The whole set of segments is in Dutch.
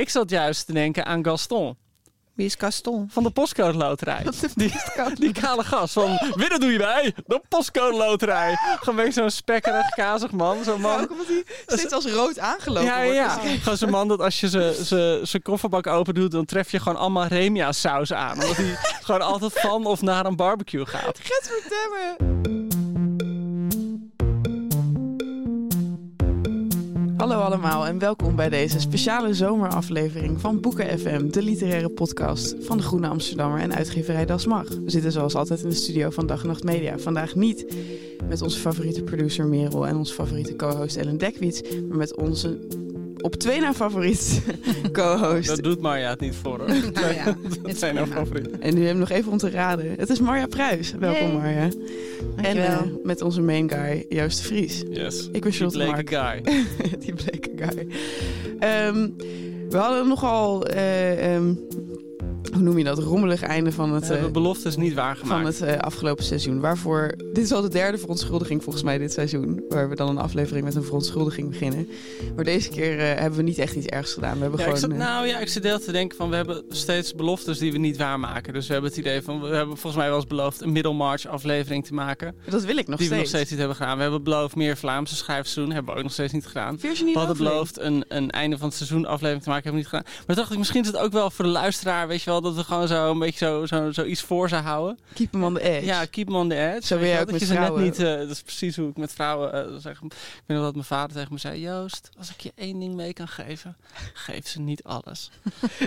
Ik zat juist te denken aan Gaston Wie is Gaston? van de postcode loterij. Die, die kale gast van, winnen doe je bij, de postcode loterij. Gewoon een zo'n spekkerig, kazig man. Zo'n man. Hij steeds als rood aangelopen Ja, ja, wordt. ja. Gewoon zo'n man dat als je zijn kofferbak open doet, dan tref je gewoon allemaal Remia saus aan. Omdat hij gewoon altijd van of naar een barbecue gaat. Gadverdamme. Hallo allemaal en welkom bij deze speciale zomeraflevering van Boeken FM, de literaire podcast van de Groene Amsterdammer en uitgeverij Das Mag. We zitten zoals altijd in de studio van Dag en Nacht Media. Vandaag niet met onze favoriete producer Merel en onze favoriete co-host Ellen Dekwits, maar met onze op twee na favoriet co-host. Dat doet Marja het niet voor hoor. Nou ja, Dat zijn haar favorieten. En nu hem nog even om te raden. Het is Marja Pruis. Welkom. Marja. En eh, met onze main guy Joost de Vries. Yes. Ik ben Die Charlotte bleke Mark. guy. Die bleke guy. Ehm, we hadden nogal, eh, ehm, hoe noem je dat, rommelig einde van het, We hebben eh, beloftes niet van waargemaakt. het eh, afgelopen seizoen. Waarvoor, dit is al de derde verontschuldiging volgens mij dit seizoen. Waar we dan een aflevering met een verontschuldiging beginnen. Maar deze keer eh, hebben we niet echt iets ergs gedaan. We hebben Ja, gewoon... zat, nou ja, ik zit deel te denken van we hebben steeds beloftes die we niet waarmaken. Dus we hebben het idee van we hebben volgens mij wel eens beloofd een Middelmarch aflevering te maken. dat wil ik nog die steeds. we nog steeds niet hebben gedaan. We hebben beloofd meer Vlaamse schrijfseizoen. Hebben we ook nog steeds niet gedaan. Virginie We hadden beloofd een, een einde van het seizoen aflevering te maken. Hebben we niet gedaan. Maar dacht ik, misschien is het ook wel voor de luisteraar, weet je wel, dat we gewoon zo een beetje zo, zo, zo iets voor ze houden. Keep hem on the edge. Ja, keep them on the edge. Zo ben je ook met je ze net vrouwen. niet, eh, dat is precies hoe ik met vrouwen eh, zeg. Ik weet nog dat mijn vader tegen me zei: Joost, als ik je één ding mee kan geven, geef ze niet alles.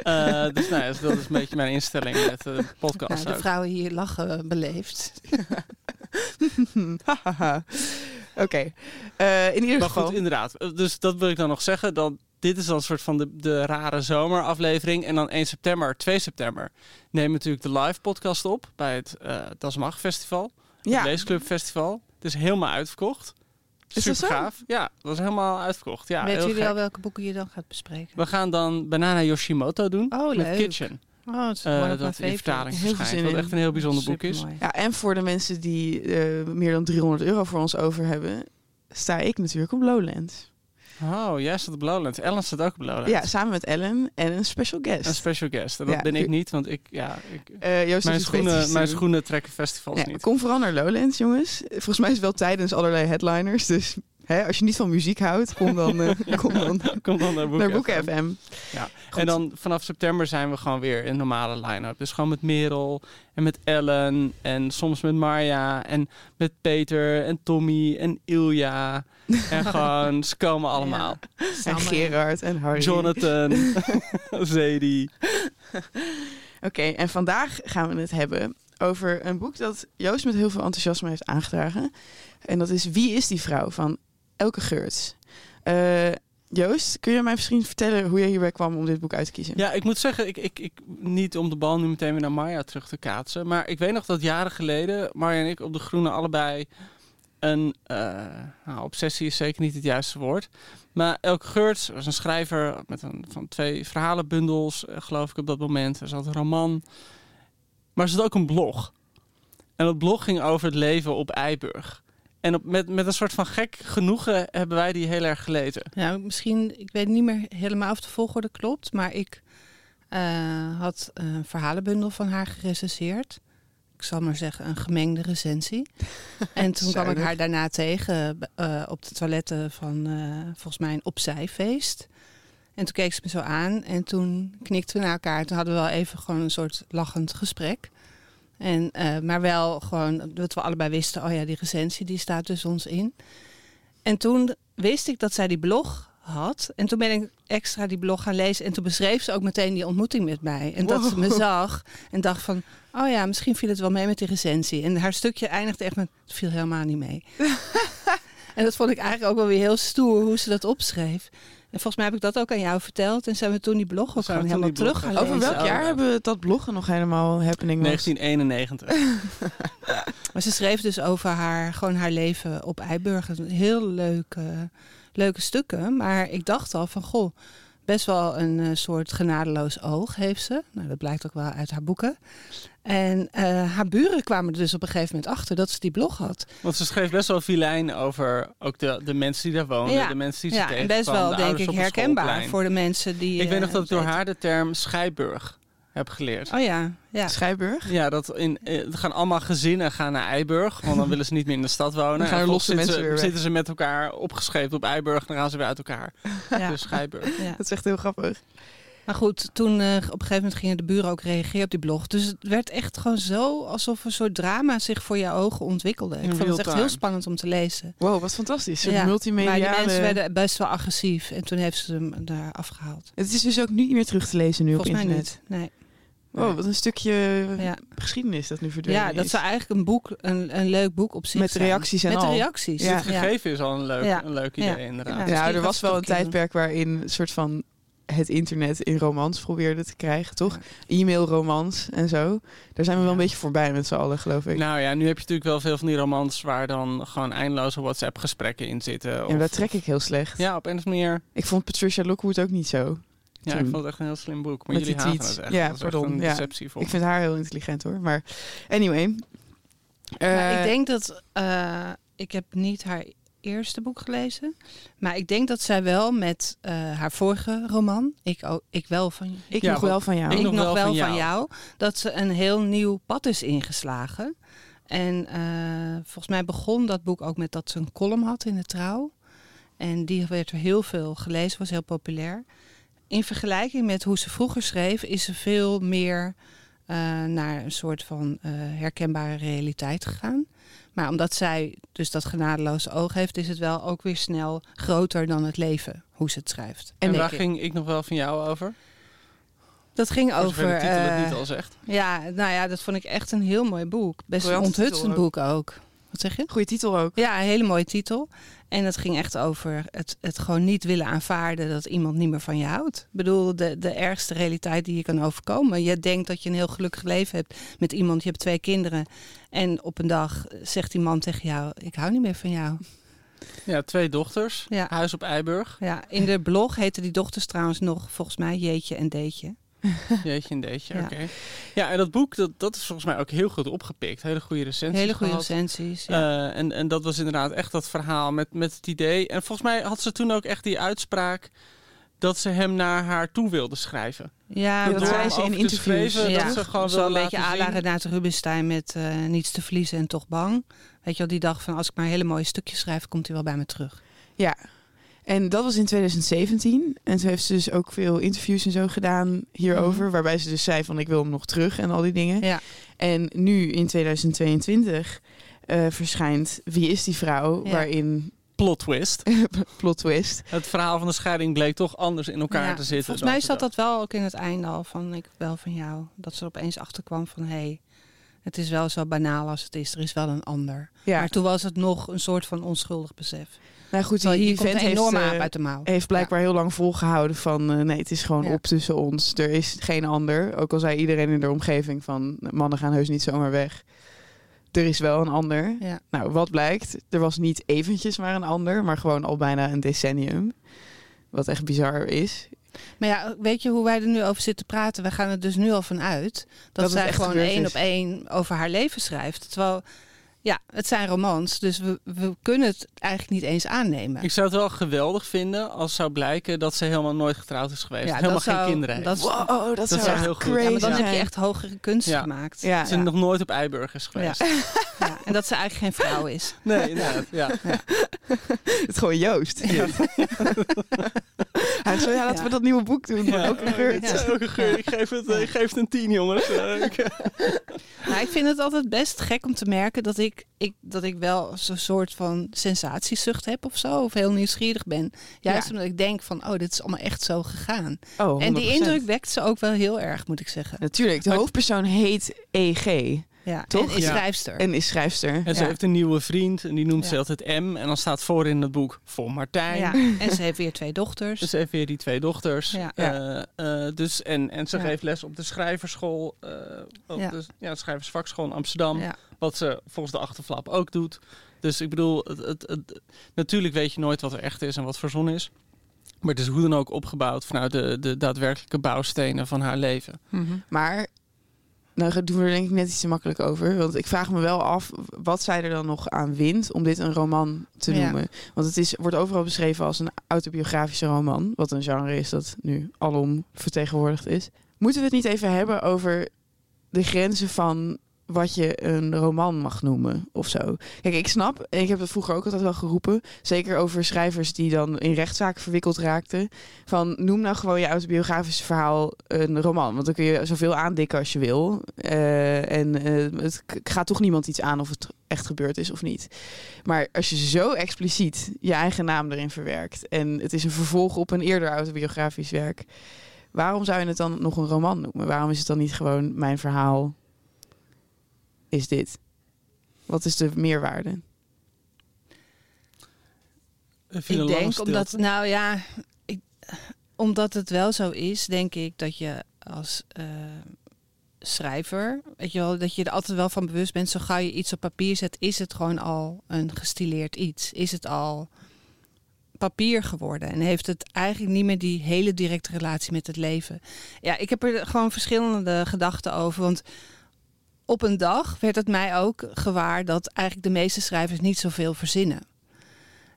Eh, dus nou ja, dat is een beetje mijn instelling met de podcast. Nou, de ook. vrouwen hier lachen beleefd. Oké. In ieder Maar geval. goed, inderdaad. Dus dat wil ik dan nog zeggen. Dat dit is dan een soort van de, de rare zomeraflevering. En dan 1 september, 2 september nemen natuurlijk de live podcast op bij het eh Das Mag Festival. Het ja, Leesclub Festival. Het is helemaal uitverkocht. Is dat Super zo? gaaf. Ja, het was helemaal uitverkocht. Ja, Weten heel jullie gek. al welke boeken je dan gaat bespreken? We gaan dan Banana Yoshimoto doen. Oh, met leuk. Kitchen. Oh, het is my dat in vertaling Heel veel verschijnt. zin Wat echt een heel bijzonder boek is. Ja, en voor de mensen die eh, meer dan 300 euro voor ons over hebben, sta ik natuurlijk op Lowlands. Oh, jij staat op Lowlands. Ellen staat ook op Lowlands. Ja, samen met Ellen en een special guest. Een special guest. En dat Ja, ben ik niet, want ik, ja, ik, Eh, Joost mijn, schoenen, mijn schoenen trekken festivals Ja, niet. kom vooral naar Lowlands, jongens. Volgens mij is het wel tijdens allerlei headliners. Dus hè, als je niet van muziek houdt, kom dan, eh, kom dan Kom dan naar Boek naar Boek FM. FM. Ja. Goed. En dan vanaf september zijn we gewoon weer in normale line-up. Dus gewoon met Merel en met Ellen en soms met Marja en met Peter en Tommy en Ilja. En gewoon, ze komen allemaal. En. Gerard en Harry. Jonathan, Zadie. Oké, en vandaag gaan we het hebben over een boek dat Joost met heel veel enthousiasme heeft aangedragen. En dat is Wie is die vrouw van Elke Geurts. Eh, Joost, kun je mij misschien vertellen hoe je hierbij kwam om dit boek uit te kiezen? Ja, ik moet zeggen, ik, ik, ik, niet om de bal nu meteen weer naar Marja terug te kaatsen. Maar ik weet nog dat jaren geleden Marja en ik op de Groene allebei een... eh, nou, obsessie is zeker niet het juiste woord. Maar Elke Geurts was een schrijver met een, van twee verhalenbundels, eh, geloof ik op dat moment. Er zat een roman. Maar er zat ook een blog. En dat blog ging over het leven op Eiburg. En op, met, met een soort van gek genoegen hebben wij die heel erg gelezen. Nou, misschien, ik weet niet meer helemaal of de volgorde klopt, maar ik eh, had een verhalenbundel van haar gerecenseerd. Ik zal maar zeggen, een gemengde recensie. en toen kwam ik haar daarna tegen eh, op de toiletten van eh, volgens mij een opzijfeest. En toen keek ze me zo aan en toen knikten we naar elkaar. Toen hadden we wel even gewoon een soort lachend gesprek. En, eh, maar wel gewoon dat we allebei wisten, oh ja, die recensie die staat dus ons in. En toen wist ik dat zij die blog had. En toen ben ik extra die blog gaan lezen. En toen beschreef ze ook meteen die ontmoeting met mij. En dat ze me zag en dacht van... oh ja, misschien viel het wel mee met die recensie. En haar stukje eindigde echt met... het viel helemaal niet mee. en dat vond ik eigenlijk ook wel weer heel stoer hoe ze dat opschreef. En volgens mij heb ik dat ook aan jou verteld. En zijn we toen die blog ook gewoon helemaal terug gaan Over lezen. welk jaar hebben we dat bloggen nog helemaal happening was? 1991. Maar ze schreef dus over haar, gewoon haar leven op Eiburg. Heel leuke, leuke stukken. Maar ik dacht al van, goh, best wel een eh, soort genadeloos oog heeft ze. Nou, dat blijkt ook wel uit haar boeken. En eh, haar buren kwamen er dus op een gegeven moment achter dat ze die blog had. Want ze schreef best wel vilijn over ook de, de mensen die daar woonden. Ja. De mensen die ze Ja, en best wel, de denk ik, herkenbaar voor de mensen die... Ik weet nog eh, dat door haar de term Schijburg heb geleerd. Oh ja, ja. Schijburg? Ja, dat in, eh, er gaan allemaal gezinnen gaan naar Eiburg, want dan willen ze niet meer in de stad wonen. Dan gaan En er losse zitten, mensen weer weg. zitten ze met elkaar opgescheept op Eiburg, dan gaan ze weer uit elkaar. ja. Dus Schijburg. ja. Dat is echt heel grappig. Maar goed, toen eh, op een gegeven moment gingen de buren ook reageren op die blog. Dus het werd echt gewoon zo alsof een soort drama zich voor je ogen ontwikkelde. Ik In vond het echt time. heel spannend om te lezen. Wow, wat fantastisch. Ja, multimediale... Maar die mensen werden best wel agressief. En toen heeft ze hem daar afgehaald. Het is dus ook niet meer terug te lezen nu Volgens op mij internet. niet. Nee. Wow, wat een stukje Ja. geschiedenis dat nu verdwenen ja, dat is. zou eigenlijk een boek, een, een leuk boek op zich Met zijn. reacties en Met al. reacties. Ja. Het gegeven is al een leuk, Ja. een leuk Ja. idee, inderdaad. Ja. Er was wel een tijdperk waarin een soort van het internet in romans probeerde te krijgen, toch? E-mailromans en zo. Daar zijn we wel een beetje voorbij met z'n allen, geloof ik. Nou ja, nu heb je natuurlijk wel veel van die romans waar dan gewoon eindeloze WhatsApp-gesprekken in zitten. en dat trek ik heel slecht. Ja, op een of andere manier. Ik vond Patricia Lockwood ook niet zo. Ja, Toen. ik vond het echt een heel slim boek. Maar Met jullie die tweets. het echt. Ja, dat is echt pardon, een ja. deceptie Ik vind haar heel intelligent hoor. Maar anyway. Maar Eh, ik denk dat... eh, ik heb niet haar eerste boek gelezen. Maar ik denk dat zij wel met eh, haar vorige roman... Ik, ook, ik wel van ik Ja, nog wel van jou. ik ik nog nog, wel van van, jou. jou. dat ze een heel nieuw pad is ingeslagen. En eh, volgens mij begon dat boek ook met dat ze een column had in de trouw. En die werd er heel veel gelezen, was heel populair. In vergelijking met hoe ze vroeger schreef, is ze veel meer eh, naar een soort van eh, herkenbare realiteit gegaan. Maar omdat zij dus dat genadeloze oog heeft, is het wel ook weer snel groter dan het leven, hoe ze het schrijft. En waar ik. ging ik nog wel van jou over? Dat ging over. de titel het eh, niet al zegt. ja, nou ja, dat vond ik echt een heel mooi boek. Best een onthutsend boek ook. Wat zeg je? Goeie titel ook. Ja, een hele mooie titel. En het ging echt over het, het gewoon niet willen aanvaarden dat iemand niet meer van je houdt. Ik bedoel, de, de ergste realiteit die je kan overkomen. Je denkt dat je een heel gelukkig leven hebt met iemand, je hebt twee kinderen. En op een dag zegt die man tegen jou, ik hou niet meer van jou. Ja, twee dochters. Ja. Huis op Eiburg. Ja, in de blog heten die dochters trouwens nog volgens mij Jeetje en Deetje. Jeetje en deetje, Ja. oké. Ja, en dat boek, dat, dat is volgens mij ook heel goed opgepikt. Hele goede recensies Hele goede gehad. recensies. Ja. Eh, en, en dat was inderdaad echt dat verhaal met, met het idee. En volgens mij had ze toen ook echt die uitspraak dat ze hem naar haar toe wilde schrijven. ja, dat zei ze in interviews. schrijven, Ja, Dat ze gewoon zo een beetje à zien. Renate Rubinstein met eh, niets te verliezen en toch bang. Weet je wel, die dacht van als ik maar hele mooie stukjes schrijf, komt hij wel bij me terug. Ja. En dat was in 2017. En toen heeft ze dus ook veel interviews en zo gedaan hierover. Mhm. Waarbij ze dus zei van ik wil hem nog terug en al die dingen. Ja. En nu in 2022 eh, verschijnt Wie is die vrouw? Ja. Waarin Plot twist. plot twist. Het verhaal van de scheiding bleek toch anders in elkaar Ja, te zitten. Volgens mij zat dat wel ook in het einde al van ik wel van jou. Dat ze er opeens achterkwam van hé, hey, het is wel zo banaal als het is. Er is wel een ander. Ja, Maar toen was het nog een soort van onschuldig besef. nou goed, die, die vent heeft, enorme aap uit de mouw. heeft blijkbaar heel lang volgehouden van eh, nee, het is gewoon Ja. op tussen ons. Er is geen ander. Ook al zei iedereen in de omgeving van mannen gaan heus niet zomaar weg. Er is wel een ander. Ja. Nou, wat blijkt? Er was niet eventjes maar een ander, maar gewoon al bijna een decennium. Wat echt bizar is. Maar ja, weet je hoe wij er nu over zitten praten? We gaan er dus nu al van uit dat, zij gewoon één is. op één over haar leven schrijft. Terwijl Ja, het zijn romans, dus we, we kunnen het eigenlijk niet eens aannemen. Ik zou het wel geweldig vinden als zou blijken dat ze helemaal nooit getrouwd is geweest. Ja, helemaal geen zou- kinderen heeft. dat is- Wow, dat, Dat zou zou echt heel goed crazy. Ja, maar dan heb je echt hogere kunst Ja. gemaakt. Ja, Ze nog nooit op Eiburg is geweest. Ja, en dat ze eigenlijk geen vrouw is. Nee, inderdaad. Ja. het is gewoon Joost. Hij zei, ja, laten we dat nieuwe boek doen. Ja. Ook een geur. Het is ook een geur. Ik geef het, eh, ik geef het een tien, jongens. Nou, ik vind het altijd best gek om te merken dat ik, ik, dat ik wel zo'n soort van sensatiezucht heb of zo. Of heel nieuwsgierig ben. Juist Ja. omdat ik denk van, oh, dit is allemaal echt zo gegaan. Oh, En die 100%. indruk wekt ze ook wel heel erg, moet ik zeggen. Natuurlijk, de Maar- hoofdpersoon heet EG Ja, Toch? En is schrijfster. en is schrijfster. En ze Ja. heeft een nieuwe vriend en die noemt ze altijd M. En dan staat voor in het boek voor Martijn. ja. En ze heeft weer twee dochters. Dus ze heeft weer die twee dochters. Ja. Eh, eh, dus, en, en ze Ja. geeft les op de schrijverschool, eh, op Ja. de, ja, de schrijversvakschool in Amsterdam. ja. Wat ze volgens de achterflap ook doet. Dus ik bedoel, het, het, het- natuurlijk weet je nooit wat er echt is en wat verzonnen is. Maar het is hoe dan ook opgebouwd vanuit de, de daadwerkelijke bouwstenen van haar leven. Maar nou doen we er denk ik net iets te makkelijk over. Want ik vraag me wel af wat zij er dan nog aan wint om dit een roman te Ja. noemen. Want het is, wordt overal beschreven als een autobiografische roman. Wat een genre is dat nu alom vertegenwoordigd is. Moeten we het niet even hebben over de grenzen van wat je een roman mag noemen of zo. Kijk, ik snap, ik heb het vroeger ook altijd wel geroepen, zeker over schrijvers die dan in rechtszaken verwikkeld raakten, van noem nou gewoon je autobiografische verhaal een roman, want dan kun je zoveel aandikken als je wil. Eh, en eh, het gaat toch niemand iets aan of het echt gebeurd is of niet. Maar als je zo expliciet je eigen naam erin verwerkt en het is een vervolg op een eerder autobiografisch werk, waarom zou je het dan nog een roman noemen? Waarom is het dan niet gewoon mijn verhaal is dit? Wat is de meerwaarde? Ik, denk omdat, nou ja, ik, omdat het wel zo is, denk ik dat je als eh, schrijver, weet je wel, dat je er altijd wel van bewust bent, zo gauw je iets op papier zet, is het gewoon al een gestileerd iets. Is het al papier geworden en heeft het eigenlijk niet meer die hele directe relatie met het leven. Ja, ik heb er gewoon verschillende gedachten over, want op een dag werd het mij ook gewaar dat eigenlijk de meeste schrijvers niet zoveel verzinnen.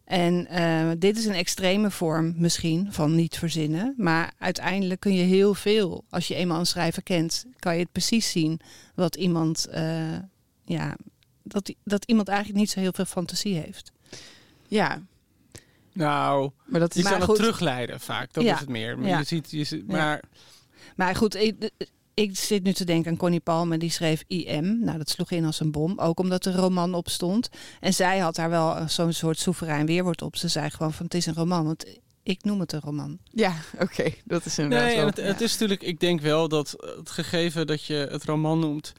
En eh, dit is een extreme vorm misschien van niet verzinnen. Maar uiteindelijk kun je heel veel, als je eenmaal een schrijver kent, kan je het precies zien wat iemand, eh, ja, dat, dat iemand eigenlijk niet zo heel veel fantasie heeft. Ja, Nou, maar dat je is Maar kan het terugleiden vaak. Dat Ja. is het meer. Maar Ja. je ziet, je ziet Ja. maar Maar goed, ik, zit nu te denken aan Connie Palmer, die schreef IM. Nou, dat sloeg in als een bom, ook omdat er een roman op stond. En zij had daar wel eh, zo'n soort soeverein weerwoord op. Ze zei gewoon van het is een roman, want ik noem het een roman. ja, oké, dat is inderdaad Nee, wel. het, het is natuurlijk, ik denk wel dat het gegeven dat je het roman noemt,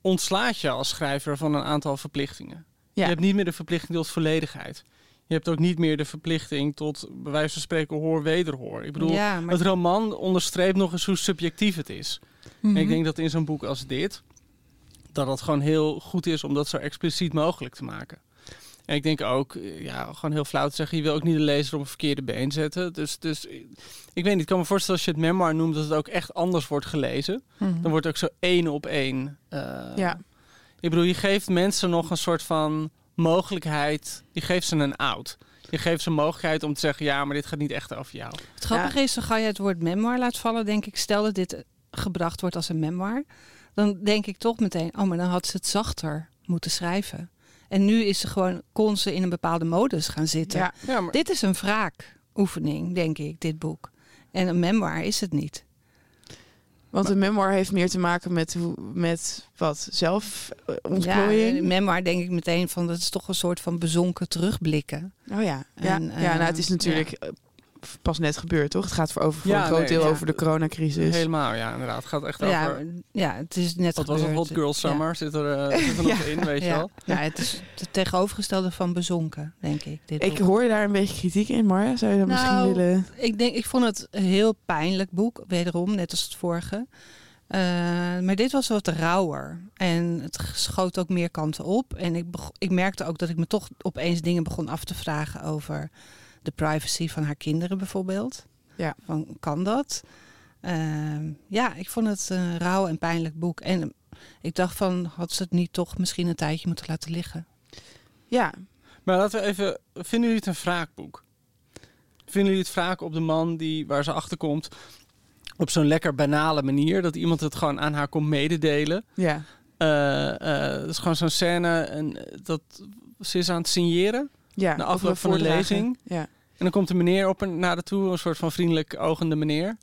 ontslaat je als schrijver van een aantal verplichtingen. Ja. Je hebt niet meer de verplichting tot volledigheid. Je hebt ook niet meer de verplichting tot, bij wijze van spreken, hoor, wederhoor. Ik bedoel, ja, maar het roman onderstreept nog eens hoe subjectief het is. Mhm. En ik denk dat in zo'n boek als dit, dat het gewoon heel goed is om dat zo expliciet mogelijk te maken. En ik denk ook, eh, ja, gewoon heel flauw te zeggen, je wil ook niet de lezer op een verkeerde been zetten. Dus, dus eh, ik weet niet, ik kan me voorstellen als je het memoir noemt, dat het ook echt anders wordt gelezen. Mhm. Dan wordt het ook zo één op één. eh, Ja. Ik bedoel, je geeft mensen nog een soort van mogelijkheid, je geeft ze een out. Je geeft ze mogelijkheid om te zeggen, ja, maar dit gaat niet echt over jou. Het grappige is, zo ga je het woord memoir laat vallen, denk ik. Stel dat dit eh, gebracht wordt als een memoir. Dan denk ik toch meteen, oh, maar dan had ze het zachter moeten schrijven. En nu is ze gewoon, kon ze in een bepaalde modus gaan zitten. Ja, Ja, maar Dit is een wraakoefening, denk ik, dit boek. En een memoir is het niet. Want een memoir heeft meer te maken met, met wat? Zelf eh, Ja, memoir denk ik meteen van, dat is toch een soort van bezonken terugblikken. oh ja. Ja, En, ja nou, het eh, is natuurlijk eh, pas net gebeurd, toch? Het gaat voor, over, voor Ja, een groot nee, deel ja. over de coronacrisis. helemaal, ja, inderdaad. Het gaat echt Ja, over... ja, het is net Wat was het? gebeurd. Hot Girl Summer zit er, zit nog in, weet je wel. ja, het is het tegenovergestelde van bezonken, denk ik. Dit Ik boek. hoor daar een beetje kritiek in, Marja. Zou je dat misschien Nou, willen... Ik, denk, ik vond het een heel pijnlijk boek, wederom, net als het vorige. Eh, maar dit was wat rauwer. En het schoot ook meer kanten op. En ik, ik merkte ook dat ik me toch opeens dingen begon af te vragen over de privacy van haar kinderen bijvoorbeeld. Ja. Van, kan dat? Ehm, ja, ik vond het een rauw en pijnlijk boek. En ik dacht van, had ze het niet toch misschien een tijdje moeten laten liggen? Ja, Maar laten we even... Vinden jullie het een wraakboek? Vinden jullie het wraak op de man die, waar ze achter komt... op zo'n lekker banale manier... dat iemand het gewoon aan haar komt mededelen... ja. Eh, eh, dat is gewoon zo'n scène en dat ze is aan het signeren. Ja. Na afloop van de lezing. Ja. En dan komt de meneer op en naar de toe, een soort van vriendelijk ogende meneer.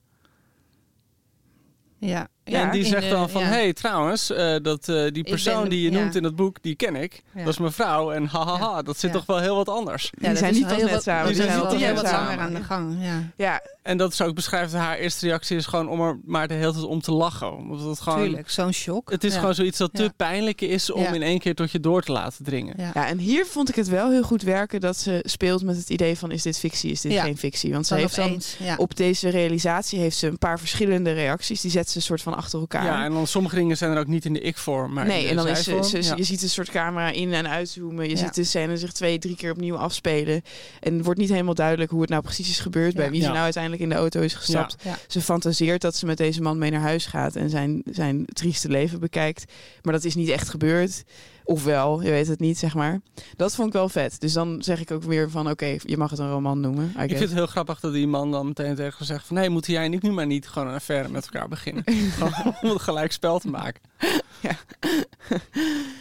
Ja, en die zegt de- dan van, ja. hey, trouwens, eh, dat, eh, die persoon ben- die je ja. noemt in het boek, die ken ik. Ja. Dat is mijn vrouw en hahaha, dat zit Ja. toch wel heel wat anders. Die dat zijn is niet net wat- samen. die Die zijn niet net wat samen. aan de gang. Ja, Ja, En dat is ook beschrijft haar eerste reactie is gewoon om er maar de hele tijd om te lachen. Omdat het gewoon, tuurlijk. Zo'n shock. het is Ja. gewoon zoiets dat te Ja. pijnlijk is om Ja. in één keer tot je door te laten dringen. Ja. Ja, en hier vond ik het wel heel goed werken dat ze speelt met het idee van is dit fictie, is dit Ja. geen fictie. Want ze heeft dan ja. op deze realisatie heeft ze een paar verschillende reacties. Die zet ze een soort van achter elkaar. Ja, en dan sommige dingen zijn er ook niet in de ik-vorm, maar nee, en dan is ze, zij-vorm. ze- Ja. je ziet een soort camera in- en uitzoomen. Je Ja. ziet de scène zich twee, drie keer opnieuw afspelen. En het wordt niet helemaal duidelijk hoe het nou precies is gebeurd. Bij wie ze nou uiteindelijk in de auto is gestapt. Ze fantaseert dat ze met deze man mee naar huis gaat en zijn, zijn trieste leven bekijkt. Maar dat is niet echt gebeurd. Ofwel, je weet het niet, zeg maar. Dat vond ik wel vet. Dus dan zeg ik ook weer van, oké, je mag het een roman noemen. I Ik guess. vind het heel grappig dat die man dan meteen tegen haar zegt van... nee, moeten jij en ik nu maar niet gewoon een affaire met elkaar beginnen? Gewoon om het gelijk spel te maken.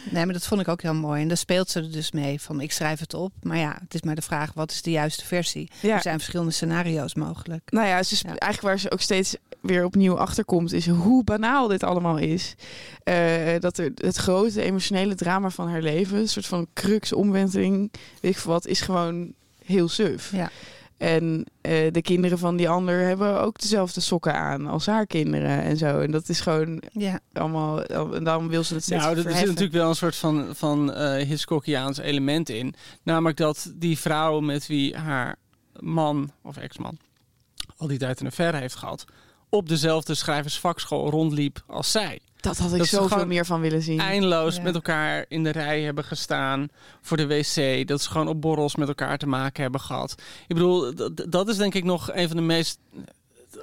Nee, maar dat vond ik ook heel mooi. En daar speelt ze er dus mee van ik schrijf het op. Maar ja, het is maar de vraag, wat is de juiste versie? Ja. Er zijn verschillende scenario's mogelijk. Nou ja, ze sp- Ja. eigenlijk waar ze ook steeds weer opnieuw achterkomt, is hoe banaal dit allemaal is. Eh, dat er het grote emotionele drama van haar leven, een soort van crux, omwenteling, weet ik veel wat, is gewoon heel suf. Ja. En eh, de kinderen van die ander hebben ook dezelfde sokken aan als haar kinderen en zo. En dat is gewoon Ja, allemaal. En daarom wil ze het steeds Nou, er zit natuurlijk wel een soort van, van eh Hitchcockiaans element in. Namelijk dat die vrouw met wie haar man of ex-man al die tijd een affaire heeft gehad... op dezelfde schrijversvakschool rondliep als zij. Dat had ik dat zoveel meer van willen zien. Eindeloos Ja. met elkaar in de rij hebben gestaan voor de wc. Dat ze gewoon op borrels met elkaar te maken hebben gehad. Ik bedoel, dat is denk ik nog een van de meest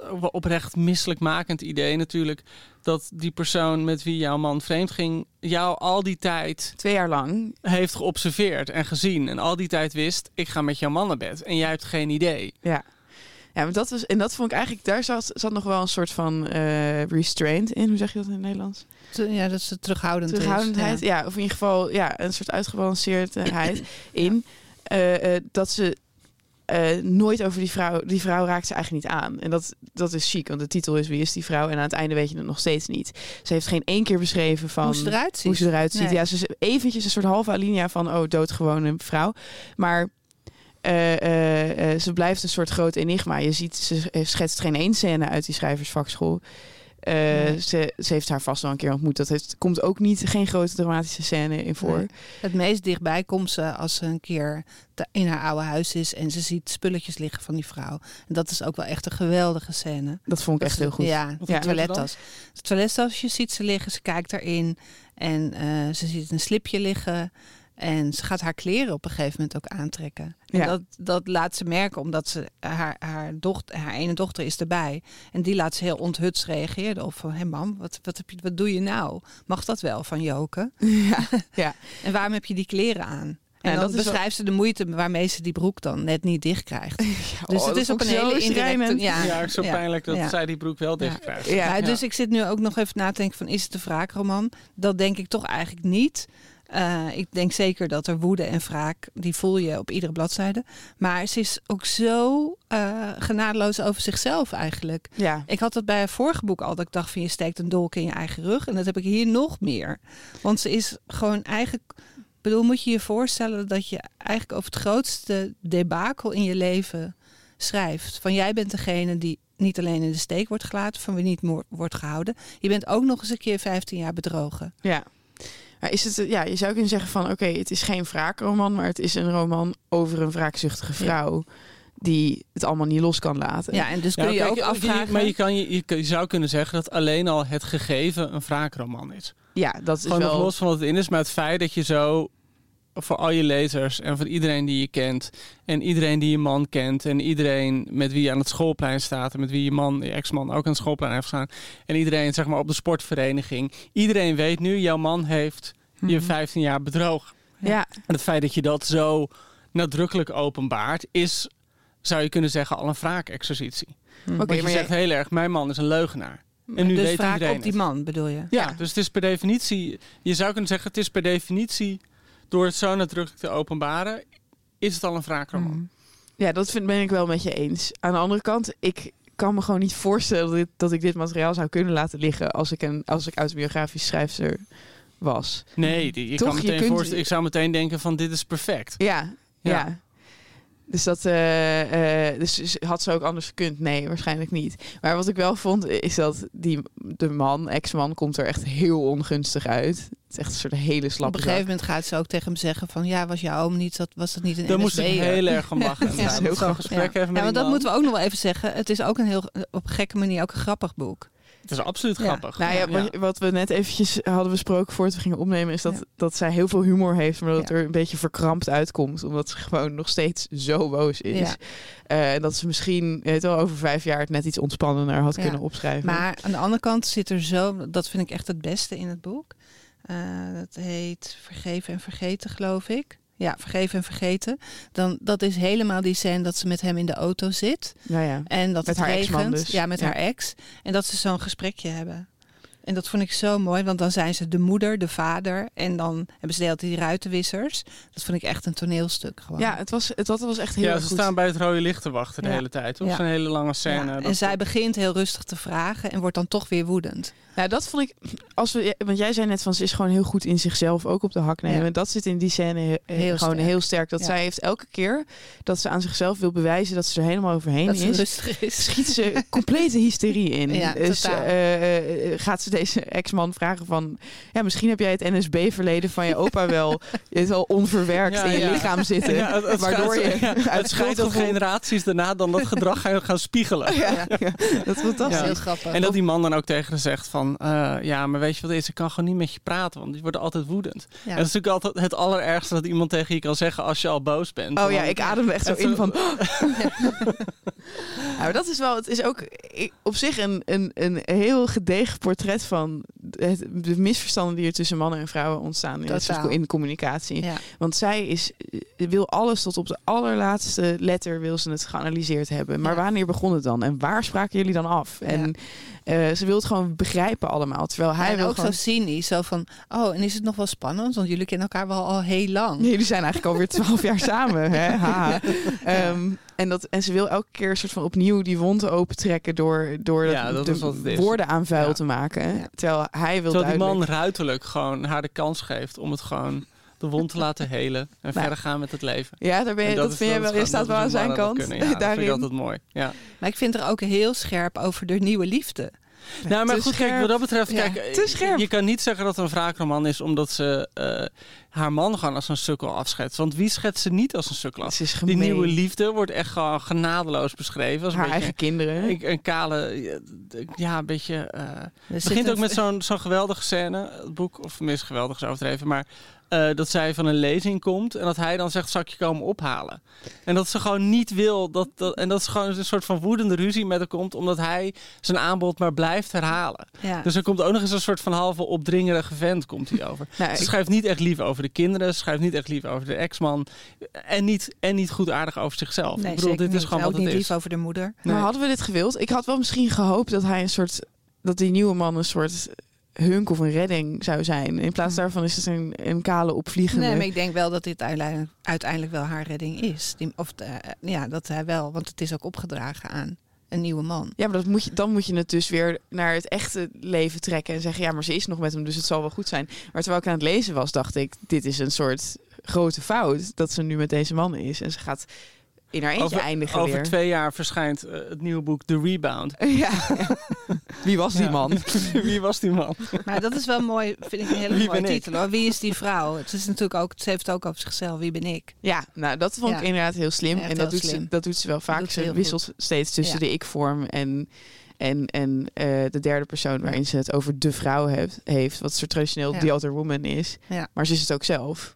eh, oprecht misselijkmakend idee natuurlijk. Dat die persoon met wie jouw man vreemd ging, jou al die tijd Twee jaar lang. heeft geobserveerd en gezien. En al die tijd wist, ik ga met jouw man naar bed. En jij hebt geen idee. Ja. Ja, maar dat was, en dat vond ik eigenlijk, daar zat, zat nog wel een soort van eh, restraint in. Hoe zeg je dat in het Nederlands? ja dat is de terughoudend. is. Terughoudendheid. Ja. Ja. of in ieder geval ja, een soort uitgebalanceerdheid in. Eh, eh, dat ze nooit over die vrouw, die vrouw raakt ze eigenlijk niet aan. En dat, dat is chic, want de titel is Wie is die vrouw? En aan het einde weet je het nog steeds niet. Ze heeft geen één keer beschreven van Hoe ze eruit ziet. hoe ze eruit ziet. Nee. Ja, ze is eventjes een soort halve alinea van oh, doodgewone vrouw. Maar eh, eh, eh, ze blijft een soort groot enigma. Je ziet, ze schetst geen één scène uit die schrijversvakschool. Nee. ze, ze heeft haar vast wel een keer ontmoet. Dat heeft, komt ook niet geen grote dramatische scène in voor. Nee. Het meest dichtbij komt ze als ze een keer te- in haar oude huis is en ze ziet spulletjes liggen van die vrouw. En dat is ook wel echt een geweldige scène. Dat vond ik echt heel goed. Ja, de toilettas. De toilettasje ziet ze liggen, ze kijkt erin en ze ziet een slipje liggen. En ze gaat haar kleren op een gegeven moment ook aantrekken. En Ja. dat, dat laat ze merken, omdat ze, haar, haar, dochter, haar ene dochter is erbij. En die laat ze heel onthutst reageren op van... hé mam, wat, wat, heb je, wat doe je nou? Mag dat wel van Joke? Ja, ja. En waarom heb je die kleren aan? En Ja, dan dat wel- beschrijft ze de moeite waarmee ze die broek dan net niet dicht krijgt. Dus Oh, het dat is op een hele indirecte... schrijnend. Ja, Ja, zo ja, pijnlijk dat ja. zij die broek wel dicht Ja. krijgt. Ja. Ja, dus ik zit nu ook nog even na te denken van is het een wraakroman? Dat denk ik toch eigenlijk niet. Eh, ik denk zeker dat er woede en wraak, die voel je op iedere bladzijde. Maar ze is ook zo eh genadeloos over zichzelf eigenlijk. ja. Ik had dat bij het vorige boek al, dat ik dacht van je steekt een dolk in je eigen rug. En dat heb ik hier nog meer. Want ze is gewoon eigenlijk... Ik bedoel, moet je je voorstellen dat je eigenlijk over het grootste debakel in je leven schrijft. Van jij bent degene die niet alleen in de steek wordt gelaten, van wie niet wordt gehouden. Je bent ook nog eens een keer 15 jaar bedrogen. Ja. Maar is het, ja, je zou kunnen zeggen van oké, het is geen wraakroman, maar het is een roman over een wraakzuchtige vrouw die het allemaal niet los kan laten. Ja, en dus kun Ja, je kijk, ook je- afvragen. Maar je, kan, je, zou kunnen zeggen dat alleen al het gegeven een wraakroman is. Ja, dat is Gewoon wel. nog los van wat het in is, maar het feit dat je zo voor al je lezers en voor iedereen die je kent. En iedereen die je man kent. En iedereen met wie je aan het schoolplein staat. En met wie je man, je ex-man ook aan het schoolplein heeft gestaan. En iedereen zeg maar op de sportvereniging. Iedereen weet nu, jouw man heeft je 15 jaar bedrogen. Ja. En het feit dat je dat zo nadrukkelijk openbaart, is, zou je kunnen zeggen, al een wraakexercitie. Oké, Want je maar zegt jij- heel erg, mijn man is een leugenaar. En nu dus weet op die man, bedoel je? Ja, dus het is per definitie, je zou kunnen zeggen, het is per definitie, door het zo nadrukkelijk te openbaren, is het al een wraakroman. Ja, dat vind, ben ik wel met je eens. Aan de andere kant, ik kan me gewoon niet voorstellen dat, dit- dat ik dit materiaal zou kunnen laten liggen als ik een als ik autobiografisch schrijfster was. Nee, Toch, kan je kunt- voorstellen, ik zou meteen denken van dit is perfect. Ja, ja. Ja. Dus dat eh, eh, dus had ze ook anders gekund? Nee, waarschijnlijk niet. Maar wat ik wel vond, is dat die, de man, ex-man, komt er echt heel ongunstig uit. Het is echt een soort hele Op slappe een gegeven moment gaat ze ook tegen hem zeggen van... ja, was jouw oom niet, dat, was dat niet een Daar moest ik heel erg om lachen. Ja, is heel grappig. gesprek Ja. even met Ja, want dat man. moeten we ook nog wel even zeggen. Het is ook een heel, op een gekke manier ook een grappig boek. Het is absoluut Ja. grappig. Nou ja, wat, wat we net eventjes hadden besproken voordat we gingen opnemen, is dat, Ja. dat zij heel veel humor heeft, maar dat het er een beetje verkrampt uitkomt, omdat ze gewoon nog steeds zo boos is. Ja. Eh, en dat ze misschien weet wel, over vijf jaar het net iets ontspannender had Ja. kunnen opschrijven. Maar aan de andere kant zit er zo... dat vind ik echt het beste in het boek. Eh, dat heet Vergeven en Vergeten, geloof ik. Ja, Vergeven en Vergeten. Dan, dat is helemaal die scène dat ze met hem in de auto zit. nou ja. En dat Met het haar regent. dus. Ja, met Ja. haar ex. En dat ze zo'n gesprekje hebben. En dat vond ik zo mooi, want dan zijn ze de moeder, de vader. En dan hebben ze de hele tijd die ruitenwissers. Dat vond ik echt een toneelstuk gewoon. Ja, het was, het, dat was echt heel Ja, ze goed. staan bij het rode licht te wachten de Ja. hele tijd. Toch? Ja. Zo'n hele lange scène. Ja, Dat- En zij begint heel rustig te vragen en wordt dan toch weer woedend. Nou, dat vond ik. Als we, want jij zei net van ze is gewoon heel goed in zichzelf ook op de hak nemen. Ja. Dat zit in die scène he- he- Heel gewoon sterk. heel sterk. Dat Ja. zij heeft elke keer dat ze aan zichzelf wil bewijzen dat ze er helemaal overheen Dat ze is. rustig is. Schiet ze complete hysterie in. Ja, dus eh, eh, gaat ze deze ex-man vragen van... Ja, misschien heb jij het NSB-verleden van je opa wel... Je het al onverwerkt Ja, in je ja. lichaam zitten. Ja, het, het waardoor je het schijnt dat generaties daarna dan dat gedrag gaan, gaan spiegelen. Ja, ja, dat is fantastisch. Is heel grappig. En dat die man dan ook tegen haar zegt van... eh, ja, maar weet je wat is? Ik kan gewoon niet met je praten, want die worden altijd woedend. Ja. En dat is natuurlijk altijd het allerergste dat iemand tegen je kan zeggen als je al boos bent. Oh ja, ik adem echt zo in zo- van... Ja, maar dat is wel, het is ook op zich een, een, een heel gedegen portret van het, de misverstanden die er tussen mannen en vrouwen ontstaan in, het in de communicatie. Ja. Want zij is, eh, wil alles tot op de allerlaatste letter wil ze het geanalyseerd hebben. Maar Ja. wanneer begon het dan? En waar spraken jullie dan af? En eh, ze wil het gewoon begrijpen allemaal. Terwijl hij en wil ook gewoon... zo cynisch. Zo van, oh, en is het nog wel spannend? Want jullie kennen elkaar wel al heel lang. Jullie zijn eigenlijk alweer twaalf jaar samen. Hè? Ha. Ehm, en, dat, en ze wil elke keer een soort van opnieuw die wonden opentrekken door, door Ja, dat de woorden aan vuil Ja. te maken. Terwijl hij wil Terwijl die duidelijk... man ruiterlijk gewoon haar de kans geeft om het gewoon de wond te laten helen. En Nou. verder gaan met het leven. Ja, daar ben je, dat, vind je wel. Je staat dat wel aan zijn dat kant. kunnen. Ja, dat vind ik daarin. altijd mooi. Ja. Maar ik vind er ook heel scherp over de nieuwe liefde. Nou, maar te goed, kijk, wat dat betreft, Ja, kijk, te scherp. je kan niet zeggen dat het een wraakroman is omdat ze eh, haar man gewoon als een sukkel afschetst. Want wie schetst ze niet als een sukkel af? Die nieuwe liefde wordt echt gewoon genadeloos beschreven. Als een Haar beetje eigen kinderen. een, een kale, ja, een beetje. eh, Er Het begint een- ook met zo'n zo'n geweldige scène, het boek, of tenminste geweldig is overdreven, maar eh, dat zij van een lezing komt en dat hij dan zegt, zal ik je komen ophalen? En dat ze gewoon niet wil, dat, dat, en dat ze gewoon een soort van woedende ruzie met haar komt, omdat hij zijn aanbod maar blijft herhalen. Ja. Dus er komt ook nog eens een soort van halve opdringerige vent komt hij over. Nou, Ze ik- schrijft niet echt lief over de kinderen, ze schrijft niet echt lief over de ex-man en niet, en niet goed aardig over zichzelf. Nee, ik bedoel, dit is gewoon ook wat het niet is. lief over de moeder. Maar hadden we dit gewild? Ik had wel misschien gehoopt dat hij een soort... Dat die nieuwe man een soort hunk of een redding zou zijn. In plaats Hm. daarvan is het een, een kale opvliegende... Nee, maar ik denk wel dat dit uiteindelijk, uiteindelijk wel haar redding is. Die, of de- ja, dat hij wel, want het is ook opgedragen aan een nieuwe man. Ja, maar dat moet je, dan moet je het dus weer naar het echte leven trekken en zeggen: ja, maar ze is nog met hem, dus het zal wel goed zijn. Maar terwijl ik aan het lezen was, dacht ik: dit is een soort grote fout dat ze nu met deze man is. En ze gaat in haar eentje Over, eindigen over weer. twee jaar verschijnt eh, het nieuwe boek The Rebound. Ja. Wie was die Ja. man? Wie was die man? Maar dat is wel mooi, vind ik een hele Wie mooie titel. Hoor. Wie is die vrouw? Het is natuurlijk ook, ze heeft het ook over zichzelf. Wie ben ik? Ja, nou dat vond ik inderdaad heel slim. Echt en dat heel doet, ze, dat doet ze wel vaak. ze wisselt steeds tussen Ja. de ik-vorm en, en, en eh, de derde persoon waarin ze het over de vrouw heeft, heeft wat soort traditioneel Ja. the other woman is. Ja. Maar ze is het ook zelf.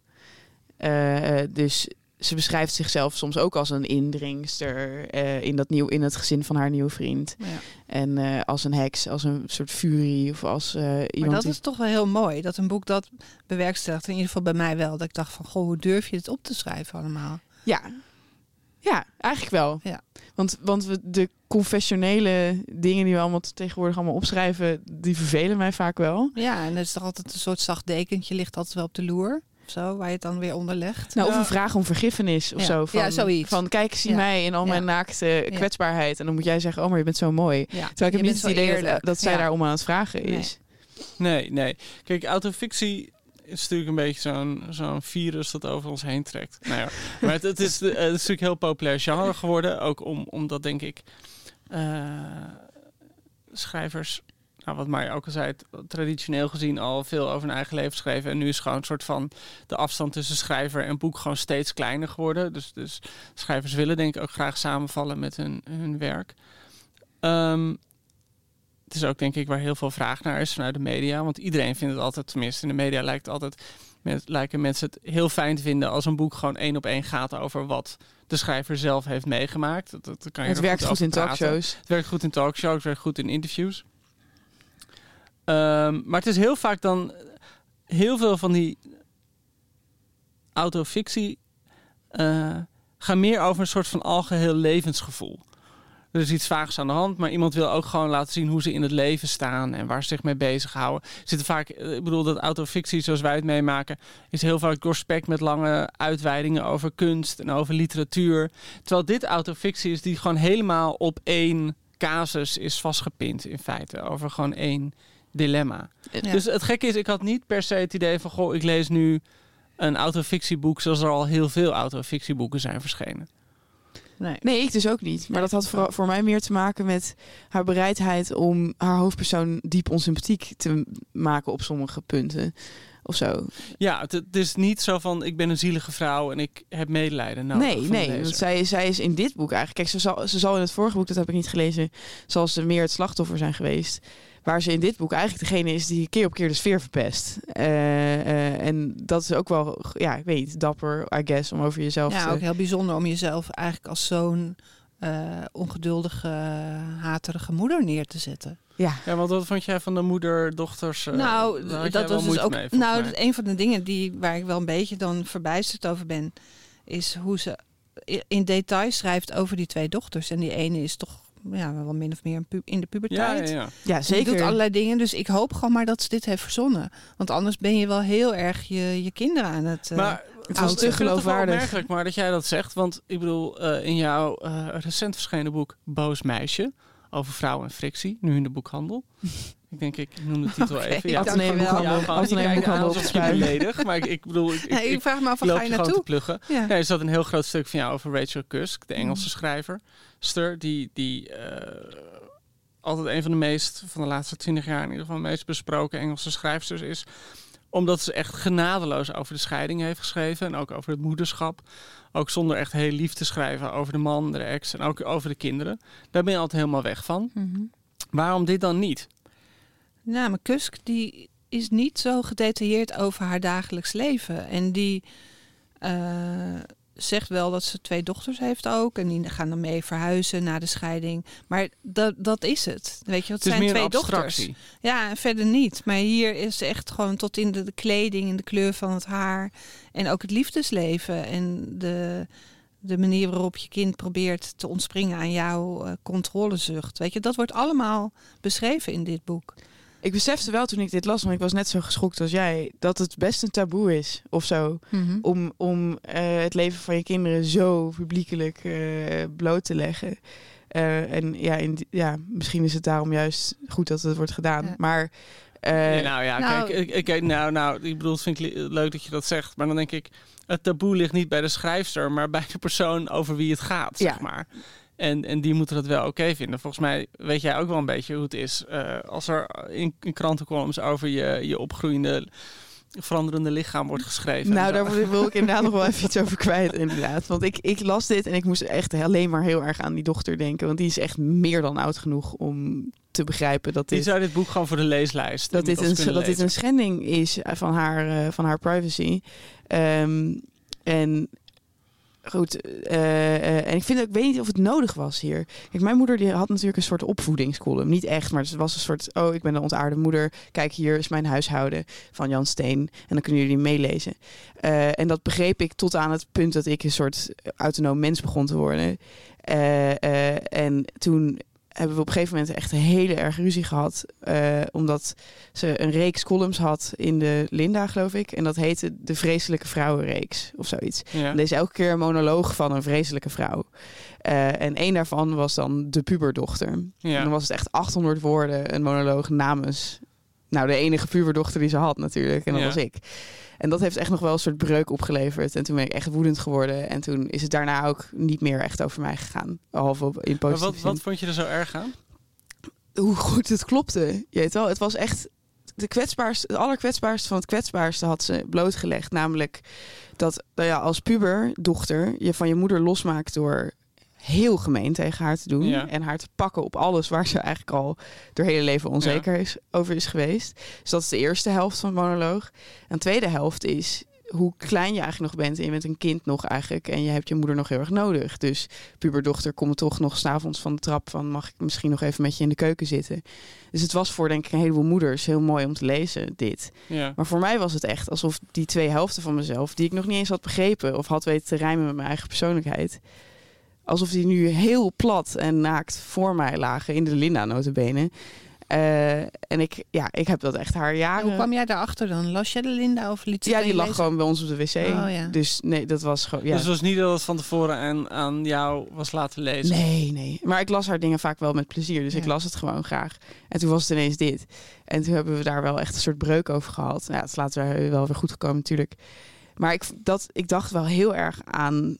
Eh, dus ze beschrijft zichzelf soms ook als een indringster eh, in, dat nieuw, in het gezin van haar nieuwe vriend. Ja. En eh, als een heks, als een soort furie of als eh, Maar iemand dat die... is toch wel heel mooi, dat een boek dat bewerkstelligt. In ieder geval bij mij wel. Dat ik dacht van, goh, hoe durf je dit op te schrijven allemaal? Ja. ja, eigenlijk wel. Ja. Want, want we, de confessionele dingen die we allemaal tegenwoordig allemaal opschrijven, die vervelen mij vaak wel. Ja, en er is toch altijd een soort zacht dekentje, ligt altijd wel op de loer. Of zo, waar je het dan weer onder legt. Nou, Of een vraag om vergiffenis of Ja. zo. Van, Ja, zoiets. Van kijk, zie Ja. mij in al mijn Ja. naakte kwetsbaarheid. En dan moet jij zeggen, oh, maar je bent zo mooi. Ja. Terwijl ik Je heb niet het zo idee dat, eerlijk. dat zij Ja. daarom aan het vragen is. Nee, nee. Kijk, autofictie is natuurlijk een beetje zo'n zo'n virus dat over ons heen trekt. Nou ja, maar het, het, is, eh, het is natuurlijk heel populair genre geworden. Ook om, omdat, denk ik, eh, schrijvers, nou, wat Marja ook al zei, het- traditioneel gezien al veel over hun eigen leven schreven. En nu is gewoon een soort van de afstand tussen schrijver en boek gewoon steeds kleiner geworden. Dus, dus schrijvers willen denk ik ook graag samenvallen met hun, hun werk. Ehm, het is ook denk ik waar heel veel vraag naar is vanuit de media. Want iedereen vindt het altijd, tenminste in de media lijkt het altijd, men- lijken mensen het heel fijn te vinden als een boek gewoon één op één gaat over wat de schrijver zelf heeft meegemaakt. Dat, dat, kan je Het er werkt goed over in talkshows. Het werkt goed in talkshows, het werkt goed in interviews. Ehm, maar het is heel vaak dan heel veel van die autofictie eh gaan meer over een soort van algeheel levensgevoel. Er is iets vaags aan de hand, maar iemand wil ook gewoon laten zien hoe ze in het leven staan en waar ze zich mee bezighouden. Zitten vaak, eh, ik bedoel, dat autofictie zoals wij het meemaken, is heel vaak doorspekt met lange uitweidingen over kunst en over literatuur. Terwijl dit autofictie is die gewoon helemaal op één casus is vastgepind in feite. Over gewoon één dilemma. Ja. Dus het gekke is, ik had niet per se het idee van... goh, ik lees nu een autofictieboek... zoals er al heel veel autofictieboeken zijn verschenen. Nee. Nee, ik dus ook niet. Maar dat had voor, voor mij meer te maken met haar bereidheid om haar hoofdpersoon diep onsympathiek te maken op sommige punten. Of zo. Ja, het, het is niet zo van... ik ben een zielige vrouw en ik heb medelijden nodig nee, nee. Want zij, zij is in dit boek eigenlijk. Kijk, ze zal, ze zal in het vorige boek, dat heb ik niet gelezen, zal ze meer het slachtoffer zijn geweest. Waar ze in dit boek eigenlijk degene is die keer op keer de sfeer verpest. Eh, eh, en dat is ook wel, ja, ik weet niet, dapper, I guess, om over jezelf Ja, te... ook heel bijzonder om jezelf eigenlijk als zo'n eh, ongeduldige, haterige moeder neer te zetten. Ja, Ja, want wat vond jij van de moeder-dochters? eh, nou, dat was dus ook. mee, nou, dat een van de dingen die, waar ik wel een beetje dan verbijsterd over ben, is hoe ze in detail schrijft over die twee dochters. En die ene is toch ja, wel min of meer een in de ja, puberteit. ja, ja. ja zeker. doet allerlei dingen, dus ik hoop gewoon maar dat ze dit heeft verzonnen. Want anders ben je wel heel erg je, je kinderen aan het... eh, Maar het was ik te vind het wel geloofwaardig. opmerkelijk maar dat jij dat zegt. Want ik bedoel, eh, in jouw eh, recent verschenen boek Boos Meisje... over vrouw en frictie, nu in de boekhandel. ik denk, ik noem de titel Oké, even. dank Atheneum je wel. Je kijkt Boekhandel op beledig, maar ik, ik bedoel, ik, ik, nee, ik ik vraag me af, waar loop ga je gewoon te naartoe? pluggen. Ja. Ja, er zat een heel groot stuk van jou over Rachel Cusk, de Engelse Mm. schrijver. Ster, die, die eh, altijd een van de meest, van de laatste twintig jaar in ieder geval, meest besproken Engelse schrijfsters is. Omdat ze echt genadeloos over de scheiding heeft geschreven en ook over het moederschap. Ook zonder echt heel lief te schrijven over de man, de ex en ook over de kinderen. Daar ben je altijd helemaal weg van. Mhm. Waarom dit dan niet? Nou, maar Kusk die is niet zo gedetailleerd over haar dagelijks leven. En die eh, zegt wel dat ze twee dochters heeft ook. En die gaan dan mee verhuizen na de scheiding. Maar dat, dat is het. Weet je, Het het zijn twee dochters. Ja, en verder niet. Maar hier is echt gewoon tot in de, de kleding en de kleur van het haar. En ook het liefdesleven. En de, de manier waarop je kind probeert te ontspringen aan jouw eh, controlezucht. Weet je, dat wordt allemaal beschreven in dit boek. Ik besefte wel toen ik dit las, want ik was net zo geschokt als jij, dat het best een taboe is of zo. Om, om eh, het leven van je kinderen zo publiekelijk eh, bloot te leggen. Eh, en ja, in, ja, misschien is het daarom juist goed dat het wordt gedaan. Ja. Maar eh, Ja, nou ja, nou- kijk, ik, ik, nou, nou, ik bedoel, het vind ik li- leuk dat je dat zegt. Maar dan denk ik, het taboe ligt niet bij de schrijfster, maar bij de persoon over wie het gaat, zeg maar. En, en die moeten dat wel oké vinden. Volgens mij weet jij ook wel een beetje hoe het is. eh, als er in, in krantencolumns over je, je opgroeiende, veranderende lichaam wordt geschreven. Nou, daar wil- ik inderdaad nog wel even iets over kwijt, inderdaad. Want ik, ik las dit en ik moest echt alleen maar heel erg aan die dochter denken. Want die is echt meer dan oud genoeg om te begrijpen dat Die dit, zou dit boek gewoon voor de leeslijst. dat dit, een, dat dit een schending is van haar, eh, van haar privacy. Ehm, en goed, eh, eh, en ik vind ik weet niet of het nodig was hier. Kijk, mijn moeder die had natuurlijk een soort opvoedingscolumn. Niet echt, maar het was een soort, oh, ik ben de ontaarde moeder. Kijk, hier is mijn huishouden van Jan Steen. En dan kunnen jullie meelezen. Eh, en dat begreep ik tot aan het punt dat ik een soort autonoom mens begon te worden. En toen hebben we op een gegeven moment echt een hele erg ruzie gehad. eh, omdat ze een reeks columns had in de Linda, geloof ik. En dat heette De Vreselijke Vrouwenreeks of zoiets. Ja. En deze elke keer een monoloog van een vreselijke vrouw. Eh, en één daarvan was dan de puberdochter. En dan was het echt 800 woorden, een monoloog namens... Nou, de enige puberdochter die ze had natuurlijk. En dat Ja. was ik. En dat heeft echt nog wel een soort breuk opgeleverd. En toen ben ik echt woedend geworden. En toen is het daarna ook niet meer echt over mij gegaan. Behalve op, in Maar positieve wat, zin wat vond je er zo erg aan? hoe goed het klopte. Je weet wel, het was echt de kwetsbaarste, het allerkwetsbaarste van het kwetsbaarste had ze blootgelegd. Namelijk dat nou ja, als puberdochter je van je moeder losmaakt door heel gemeen tegen haar te doen. Ja. En haar te pakken op alles waar ze eigenlijk al door hele leven onzeker is, over is geweest. Dus dat is de eerste helft van monoloog. En de tweede helft is hoe klein je eigenlijk nog bent. En je bent een kind nog eigenlijk. En je hebt je moeder nog heel erg nodig. Dus puberdochter komt toch nog s'avonds van de trap van... mag ik misschien nog even met je in de keuken zitten? Dus het was voor denk ik een heleboel moeders heel mooi om te lezen, dit. Ja. Maar voor mij was het echt alsof die twee helften van mezelf... die ik nog niet eens had begrepen of had weten te rijmen met mijn eigen persoonlijkheid... alsof die nu heel plat en naakt voor mij lagen in de Linda notabene. Eh, en ik, ja, ik heb dat echt haar jaren... Hoe kwam jij daarachter dan? Las jij de Linda of liet ze Ja, die lag lezen? gewoon bij ons op de wc. Oh, ja. Dus nee, dat was gewoon... Ja. Dus het was niet dat het van tevoren aan, aan jou was laten lezen? Nee, nee. Maar ik las haar dingen vaak wel met plezier. Dus ik las het gewoon graag. En toen was het ineens dit. En toen hebben we daar wel echt een soort breuk over gehad. Ja, het is later wel weer goed gekomen natuurlijk. Maar ik, dat, ik dacht wel heel erg aan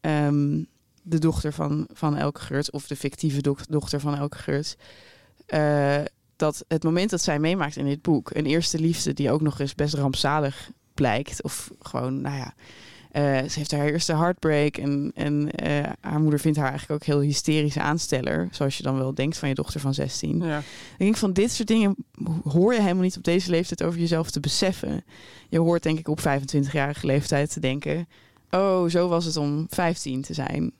ehm, de dochter van, van Elke Geurts. Of de fictieve dochter van Elke Geurts. Eh, dat het moment dat zij meemaakt in dit boek... een eerste liefde die ook nog eens best rampzalig blijkt. Of gewoon, nou ja... eh, ze heeft haar eerste heartbreak en, en eh, haar moeder vindt haar eigenlijk ook heel hysterische aansteller. Zoals je dan wel denkt van je dochter van 16. Ja. Ik denk van dit soort dingen hoor je helemaal niet op deze leeftijd over jezelf te beseffen. Je hoort denk ik op 25-jarige leeftijd te denken... oh, zo was het om 15 te zijn.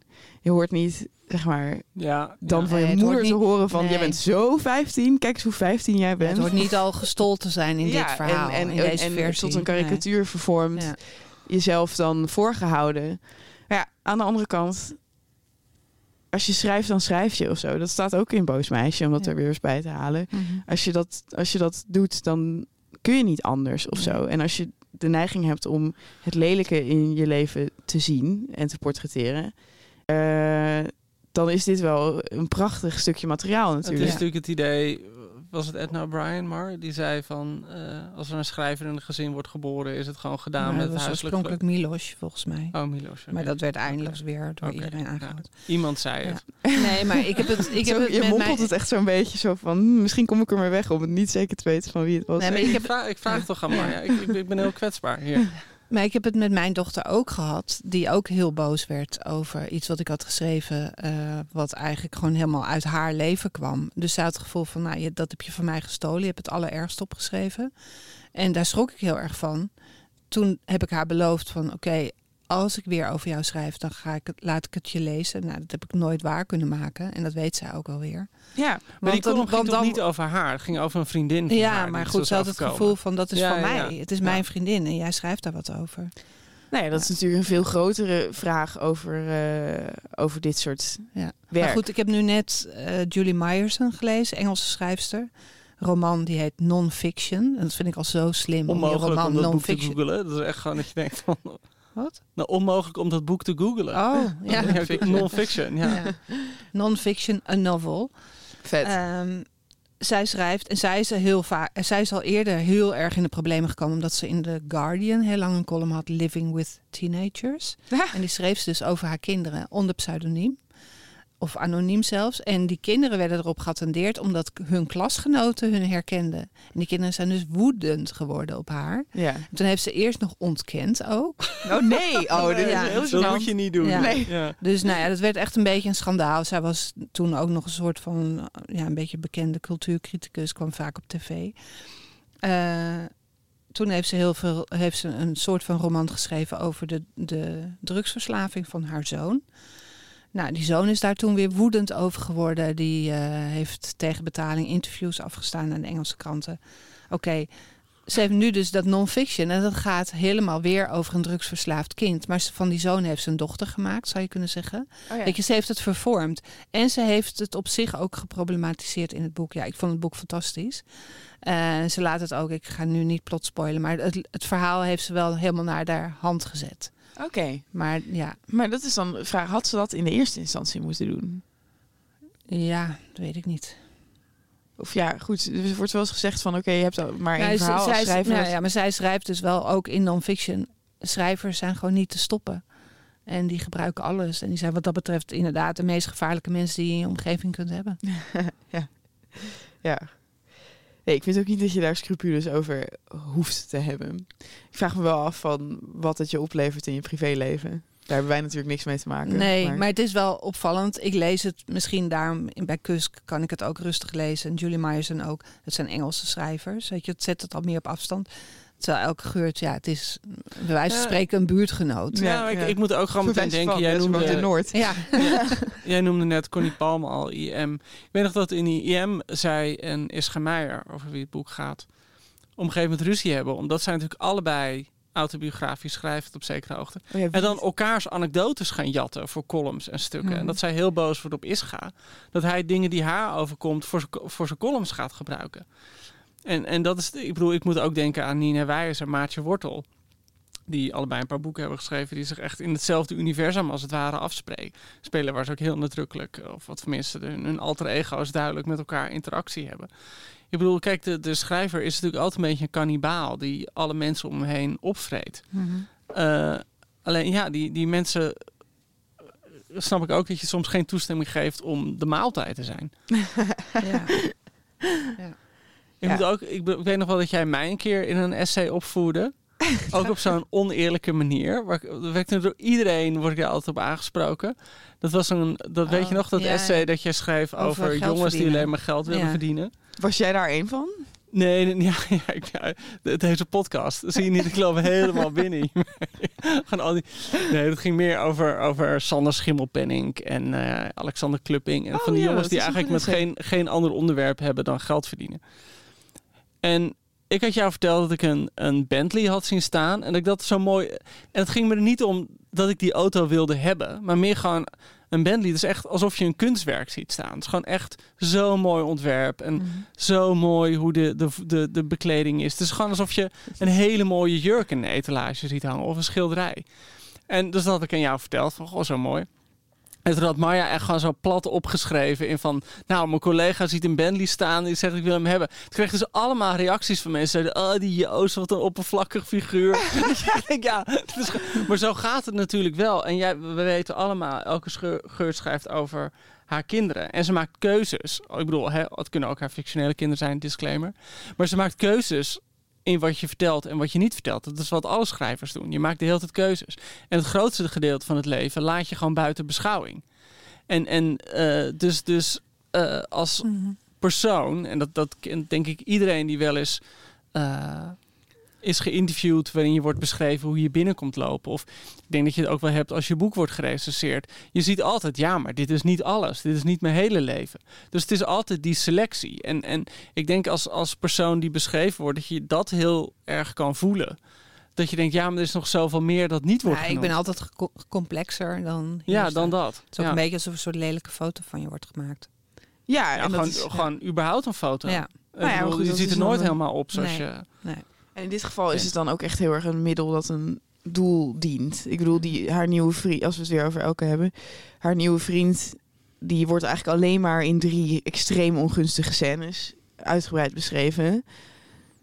Je hoort niet, zeg maar, Ja, dan ja. van Nee, je moeder hoort te niet- horen van... nee. je bent zo 15, kijk eens hoe 15 jij Ja, bent. het wordt niet al gestold te zijn in dit verhaal, En, en, in deze en versie. tot een karikatuur vervormd. Nee. Jezelf dan voorgehouden. Maar ja, aan de andere kant... Als je schrijft, dan schrijf je of zo. Dat staat ook in Boos Meisje, om dat Ja. er weer eens bij te halen. Mhm. Als je dat, als je dat doet, dan kun je niet anders of zo. En als je de neiging hebt om het lelijke in je leven te zien en te portretteren, eh, dan is dit wel een prachtig stukje materiaal Het is natuurlijk. natuurlijk het idee, was het Edna O'Brien maar, die zei van eh, als er een schrijver in een gezin wordt geboren, is het gewoon gedaan Maar met het was huiselijk oorspronkelijk Milos, volgens mij. Oh, Milos. Maar dat werd eindeloos Oké. weer door iedereen ja. aangehaald. Iemand zei Ja. het. Nee, maar ik heb het, ik heb Zo, het je met mompelt mijn... het echt zo'n beetje zo van, hm, misschien kom ik er maar weg om het niet zeker te weten van wie het was. Nee, maar ik, ik vraag, ik vraag toch aan Marja. Ik, ik, ik ben heel kwetsbaar hier. Maar ik heb het met mijn dochter ook gehad, die ook heel boos werd over iets wat ik had geschreven, eh, wat eigenlijk gewoon helemaal uit haar leven kwam. Dus zij had het gevoel van, nou, je, dat heb je van mij gestolen, je hebt het allerergst opgeschreven. En daar schrok ik heel erg van. Toen heb ik haar beloofd van, oké, als ik weer over jou schrijf, dan ga ik het, laat ik het je lezen. Nou, dat heb ik nooit waar kunnen maken en dat weet zij ook alweer. ja, Maar die Want dan- column ging dan- niet over haar? Het ging over een vriendin van Ja, die maar goed, ze had het gevoel van, dat is Ja, van mij. ja. Het is Ja. mijn vriendin en jij schrijft daar wat over. nou ja, dat is natuurlijk een veel grotere vraag over, eh, over dit soort Ja. werk. Maar goed, ik heb nu net eh, Julie Myerson gelezen, Engelse schrijfster. Roman die heet Non-Fiction. En dat vind ik al zo slim. om die Onmogelijk roman om dat boek te. Dat is echt gewoon dat je denkt van... Wat? Nou, onmogelijk om dat boek te googelen. Oh, ja. Non-fiction, ja. Ja. Non-fiction, a novel. Vet. Ehm, zij schrijft en zij is, er heel vaak, zij is al eerder heel erg in de problemen gekomen omdat ze in The Guardian heel lang een column had Living with Teenagers. Ja. En die schreef ze dus over haar kinderen onder pseudoniem. Of anoniem zelfs. En die kinderen werden erop geattendeerd omdat hun klasgenoten hun herkenden. En die kinderen zijn dus woedend geworden op haar. ja. En toen heeft ze eerst nog ontkend ook. Oh nee, oh, dit Ja. is heel Dat moet je niet doen. Ja. Nee. Ja. Dus nou ja, dat werd echt een beetje een schandaal. Zij was toen ook nog een soort van, ja, een beetje bekende cultuurcriticus, kwam vaak op tv. Eh, toen heeft ze heel veel, heeft ze een soort van roman geschreven over de, de drugsverslaving van haar zoon. Nou, die zoon is daar toen weer woedend over geworden. Die uh, heeft tegen betaling interviews afgestaan aan de Engelse kranten. Oké, ze heeft nu dus dat non-fiction. En dat gaat helemaal weer over een drugsverslaafd kind. Maar van die zoon heeft ze een dochter gemaakt, zou je kunnen zeggen. Oh ja. Weet je, ze heeft het vervormd. En ze heeft het op zich ook geproblematiseerd in het boek. Ja, ik vond het boek fantastisch. Uh, ze laat het ook, ik ga nu niet plot spoilen, maar het, het verhaal heeft ze wel helemaal naar haar hand gezet. Oké. Maar ja. Maar dat is dan de vraag, had ze dat in de eerste instantie moeten doen? Ja, dat weet ik niet. Of ja, goed, er wordt wel eens gezegd van oké, je hebt maar één ja, verhaal zij, schrijver. Nou, ja, maar zij schrijft dus wel ook in non-fiction. Schrijvers zijn gewoon niet te stoppen. En die gebruiken alles. En die zijn wat dat betreft inderdaad de meest gevaarlijke mensen die je in je omgeving kunt hebben. ja. ja. Nee, ik vind ook niet dat je daar scrupules over hoeft te hebben. Ik vraag me wel af van wat het je oplevert in je privéleven. Daar hebben wij natuurlijk niks mee te maken. Nee, maar, het is wel opvallend. Ik lees het misschien daarom bij Kusk kan ik het ook rustig lezen. En Julie Myerson ook. Het zijn Engelse schrijvers. Weet je, het zet het al meer op afstand. Terwijl elke geurt, ja, het is bij wijze van spreken een buurtgenoot. Ja, ik, ik, moet ook gewoon meteen denken. Jij noemde in Noord. Ja. jij noemde net Connie Palme al IM. Ik weet nog dat in die IM zei en Ischa Meijer, over wie het boek gaat, op een gegeven moment ruzie hebben, omdat zij natuurlijk allebei autobiografisch schrijft op zekere hoogte. Oh ja, en dan elkaars anekdotes gaan jatten voor columns en stukken. En dat zij heel boos wordt op Ischa. Dat hij dingen die haar overkomt voor, voor zijn columns gaat gebruiken. En, en dat is, ik bedoel, ik moet ook denken aan Nina Wijers en Maartje Wortel. Die allebei een paar boeken hebben geschreven die zich echt in hetzelfde universum als het ware afspreken. Spelen waar ze ook heel nadrukkelijk, of wat tenminste hun, hun alter ego's duidelijk met elkaar interactie hebben. Ik bedoel, kijk, de, de schrijver is natuurlijk altijd een beetje een kannibaal die alle mensen om hem heen opvreet. Mhm. Uh, alleen ja, die, die mensen snap ik ook dat je soms geen toestemming geeft om de maaltijd te zijn. ja. ja. Ik, moet ook, ik, ik weet nog wel dat jij mij een keer in een essay opvoerde. ook op zo'n oneerlijke manier. Waar, werd door iedereen word ik daar altijd op aangesproken. Dat was een, dat weet je nog, dat ja, essay dat jij schreef over, jongens die alleen maar geld willen Ja. verdienen. Was jij daar één van? Nee, nee, ja, ja, ik, ja, de- deze podcast zie je niet, ik loop helemaal binnen. Al die, nee, dat ging meer over, over Sander Schimmelpenning en eh, Alexander Klupping. En Oh van die jongens die een eigenlijk met geen, geen ander onderwerp hebben dan geld verdienen. En ik had jou verteld dat ik een, een Bentley had zien staan. En dat ik dat zo mooi. En het ging me er niet om dat ik die auto wilde hebben. Maar meer gewoon een Bentley. Het is echt alsof je een kunstwerk ziet staan. Het is gewoon echt zo'n mooi ontwerp. En Mhm. zo mooi hoe de, de, de, de bekleding is. Het is gewoon alsof je een hele mooie jurk in een etalage ziet hangen. Of een schilderij. En dus dat had ik aan jou verteld. Van, goh, zo mooi. En toen had echt gewoon zo plat opgeschreven in van... Nou, mijn collega ziet een Bentley staan die zegt ik wil hem hebben. Toen kreeg ik dus allemaal reacties van mensen. Zeiden, oh die Joost, wat een oppervlakkig figuur. ja, het maar zo gaat het natuurlijk wel. En jij, we weten allemaal, elke scheur, geur schrijft over haar kinderen. En ze maakt keuzes. Ik bedoel, hè, het kunnen ook haar fictionele kinderen zijn, disclaimer. Maar ze maakt keuzes in wat je vertelt en wat je niet vertelt. Dat is wat alle schrijvers doen. Je maakt de hele tijd keuzes. En het grootste gedeelte van het leven laat je gewoon buiten beschouwing. En, en eh, dus, dus eh, als Mhm. persoon, en dat, dat kent denk ik iedereen die wel eens eh, is geïnterviewd, waarin je wordt beschreven hoe je binnenkomt lopen. Of ik denk dat je het ook wel hebt als je boek wordt gerecenseerd. Je ziet altijd, ja, maar dit is niet alles. Dit is niet mijn hele leven. Dus het is altijd die selectie. En, en ik denk als, als persoon die beschreven wordt, dat je dat heel erg kan voelen. Dat je denkt, ja, maar er is nog zoveel meer dat niet wordt Ja, ik ben altijd complexer dan. Ja, dan dat. Het is ook ja. een beetje alsof een soort lelijke foto van je wordt gemaakt. Ja, Ja, en gewoon, is, gewoon überhaupt een foto. Ja. Nou ja, bedoel, goed, je ziet er nooit helemaal op zoals Nee. je... En in dit geval is het dan ook echt heel erg een middel dat een doel dient. Ik bedoel, die, haar nieuwe vriend, als we het weer over Elke hebben, haar nieuwe vriend, die wordt eigenlijk alleen maar in drie extreem ongunstige scènes uitgebreid beschreven.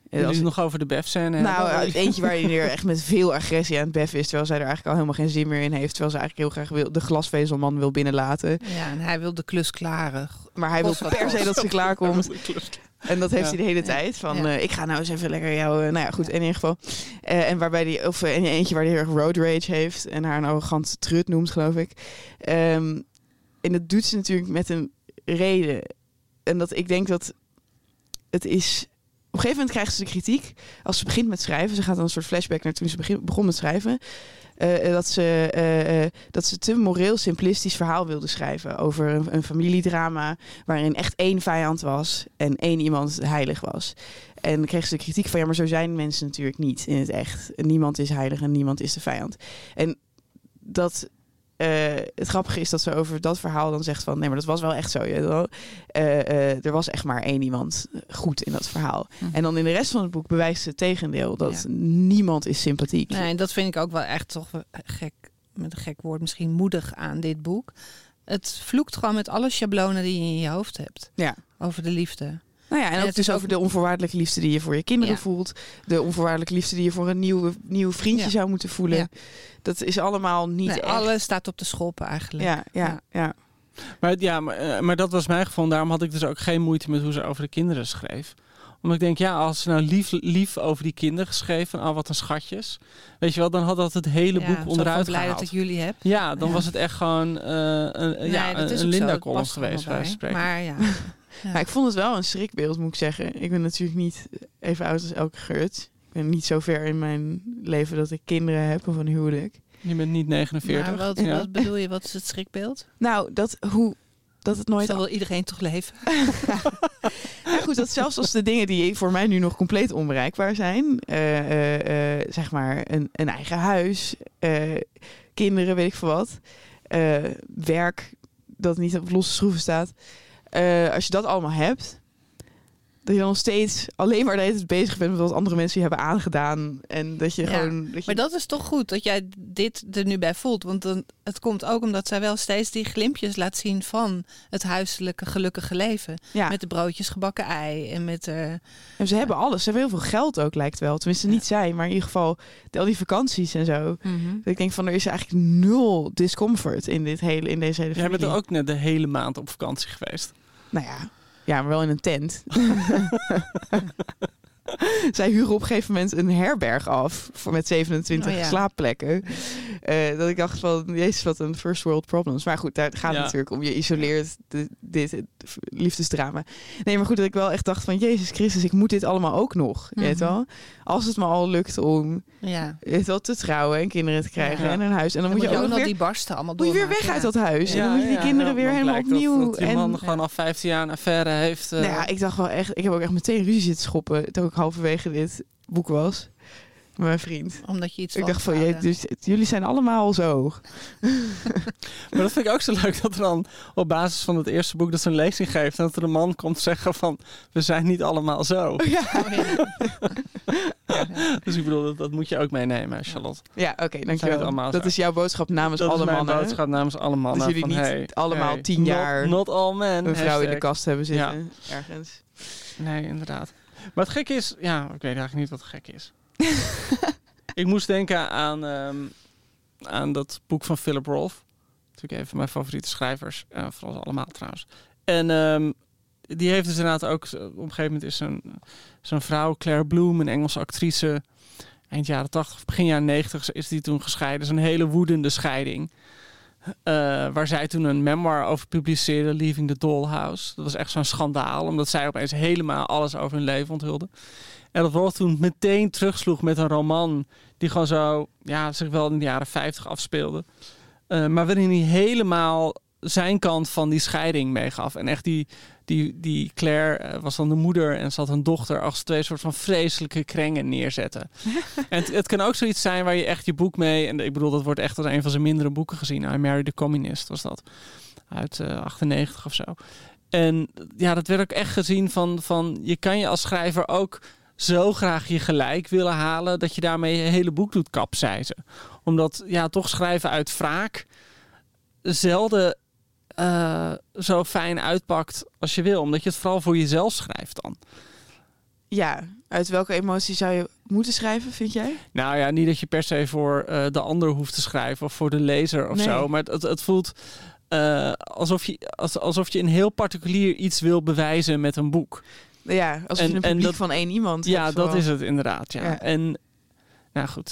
En als- het nog over de bef-scène nou, hebben? eentje waar hij er echt met veel agressie aan het beffen is, terwijl zij er eigenlijk al helemaal geen zin meer in heeft, terwijl ze eigenlijk heel graag wil, de glasvezelman wil binnenlaten. Ja, en hij wil de klus klaren. Maar hij wil per se dat ze klaarkomt. En dat heeft Ja. hij de hele tijd. Van Ja. eh, ik ga nou eens even lekker jou. eh, nou ja, goed. In ieder geval. Eh, en waarbij die. Of en eentje waar hij heel erg road rage heeft. En haar een arrogant trut noemt, geloof ik. Ehm, en dat doet ze natuurlijk met een reden. En dat ik denk dat het is een gegeven moment krijgt ze de kritiek als ze begint met schrijven. Ze gaat dan een soort flashback naar toen ze begin, begon met schrijven. Eh, dat, ze, eh, eh, dat ze te moreel simplistisch verhaal wilde schrijven over een, een familiedrama waarin echt één vijand was en één iemand heilig was. En kreeg ze kritiek van ja, maar zo zijn mensen natuurlijk niet in het echt. Niemand is heilig en niemand is de vijand. En dat eh, het grappige is dat ze over dat verhaal dan zegt van nee, maar dat was wel echt zo. Je. Eh, eh, er was echt maar één iemand goed in dat verhaal. Hm. En dan in de rest van het boek bewijst ze het tegendeel. Dat niemand is sympathiek. Nee, en dat vind ik ook wel echt toch gek, met een gek woord misschien moedig aan dit boek. Het vloekt gewoon met alle schablonen die je in je hoofd hebt. Ja. Over de liefde. Nou ja, en En ook het dus is over de onvoorwaardelijke liefde die je voor je kinderen Ja. voelt. De onvoorwaardelijke liefde die je voor een nieuwe, nieuw vriendje Ja. zou moeten voelen. Ja. Dat is allemaal niet Nee, echt. alles staat op de schoppen eigenlijk. Ja, ja, ja. Maar, ja, maar, eh, maar dat was mijn gevoel. Daarom had ik dus ook geen moeite met hoe ze over de kinderen schreef. Omdat ik denk, ja, als ze nou lief, lief over die kinderen geschreven, ah, wat een schatjes. Weet je wel, dan had dat het hele Ja, boek onderuit blij gehaald. dat ik jullie heb. Ja, dan Ja. was het echt gewoon eh, een, Nee, ja, een Linda-column geweest, bij. spreken. Maar ja. Ja. Maar ik vond het wel een schrikbeeld, moet ik zeggen. Ik ben natuurlijk niet even oud als elke geurt. Ik ben niet zo ver in mijn leven dat ik kinderen heb of een huwelijk. Je bent niet 49. Maar wat, Ja. wat bedoel je? Wat is het schrikbeeld? Nou, dat, hoe, dat het nooit... Zo wil iedereen toch leven? Ja, goed, dat zelfs als de dingen die voor mij nu nog compleet onbereikbaar zijn... eh, eh, eh, zeg maar een, een eigen huis, eh, kinderen, weet ik veel wat... eh, werk dat niet op losse schroeven staat... eh, als je dat allemaal hebt... dat je dan nog steeds alleen maar de hele tijd bezig bent met wat andere mensen je hebben aangedaan. En dat je Ja, gewoon... Dat je, Maar dat is toch goed dat jij dit er nu bij voelt. Want dan, het komt ook omdat zij wel steeds die glimpjes laat zien van het huiselijke gelukkige leven. ja. Met de broodjes gebakken ei en met... eh, En ze hebben alles. Ze hebben heel veel geld ook, lijkt wel. Tenminste, niet zij, maar in ieder geval de- al die vakanties en zo. Dat ik denk van, er is eigenlijk nul discomfort in, dit hele, in deze hele Jij familie. bent er ook net de hele maand op vakantie geweest. Nou ja, ja, maar wel in een tent. Zij huren op een gegeven moment een herberg af voor met 27 Oh ja. slaapplekken. Eh, dat ik dacht van, jezus, wat een first world problems. Maar goed, daar gaat het Ja. natuurlijk om. Je isoleert de, dit het liefdesdrama. Nee, maar goed, dat ik wel echt dacht van, jezus Christus, ik moet dit allemaal ook nog. Weet Mhm. wel? Als het me al lukt om ja. je weet wel, te trouwen en kinderen te krijgen Ja. en een huis. En dan, Dan moet je ook nog weer, die barsten allemaal moet je weer weg uit dat huis. en dan moet je die ja, kinderen ja, weer helemaal dat- opnieuw. Dat, die en, man gewoon al 15 jaar een affaire heeft. eh, nou ja, ik dacht wel echt, ik heb ook echt meteen ruzie zitten schoppen toen ik halverwege dit boek was. Met mijn vriend. Omdat je iets Ik dacht van, je, dus, jullie zijn allemaal zo. Maar dat vind ik ook zo leuk dat er dan op basis van het eerste boek dat ze een lezing geeft. En dat er een man komt zeggen van we zijn niet allemaal zo. Ja, Oh, ja. Dus ik bedoel, dat, dat moet je ook meenemen, Charlotte. ja oké, dankjewel. Dat is jouw boodschap namens dat alle is mijn mannen. boodschap namens alle mannen. Dat jullie van, niet hey, allemaal hey, tien jaar Not, all men. Een vrouw in de kast hebben zitten, ergens. Nee, inderdaad. Maar het gekke is, ja, ik weet eigenlijk niet wat gek is. ik moest denken aan, ehm, aan dat boek van Philip Roth. Natuurlijk een van mijn favoriete schrijvers, eh vooral allemaal trouwens. En ehm, die heeft dus inderdaad ook, op een gegeven moment is zo'n zo'n vrouw, Claire Bloom, een Engelse actrice, eind jaren 80, begin jaren 90 is die toen gescheiden. Zo'n hele woedende scheiding. Eh, waar zij toen een memoir over publiceerde, Leaving the Dollhouse. Dat was echt zo'n schandaal, omdat zij opeens helemaal alles over hun leven onthulde. En dat Roth toen meteen terugsloeg met een roman die gewoon zo, ja, zich wel in de jaren 50 afspeelde. Eh, maar waarin hij helemaal zijn kant van die scheiding meegaf. En echt die, die, die Claire eh, was dan de moeder en ze had een dochter als twee soort van vreselijke krengen neerzetten. en het, het kan ook zoiets zijn waar je echt je boek mee, en ik bedoel, dat wordt echt als een van zijn mindere boeken gezien. I Married the Communist was dat. Uit eh 98 of zo. En ja, dat werd ook echt gezien van, van je kan je als schrijver ook zo graag je gelijk willen halen dat je daarmee je hele boek doet kapseizen. Omdat ja, toch schrijven uit wraak zelden eh, zo fijn uitpakt als je wil. Omdat je het vooral voor jezelf schrijft dan. Ja, uit welke emotie zou je moeten schrijven, vind jij? Nou ja, niet dat je per se voor eh, de ander hoeft te schrijven of voor de lezer of Nee. zo. Maar het, het, voelt eh, alsof, je, als, alsof je een heel particulier iets wil bewijzen met een boek. Ja, als En- je een en publiek dat- van één iemand Ja, dat is het inderdaad. Ja. Ja. En nou goed,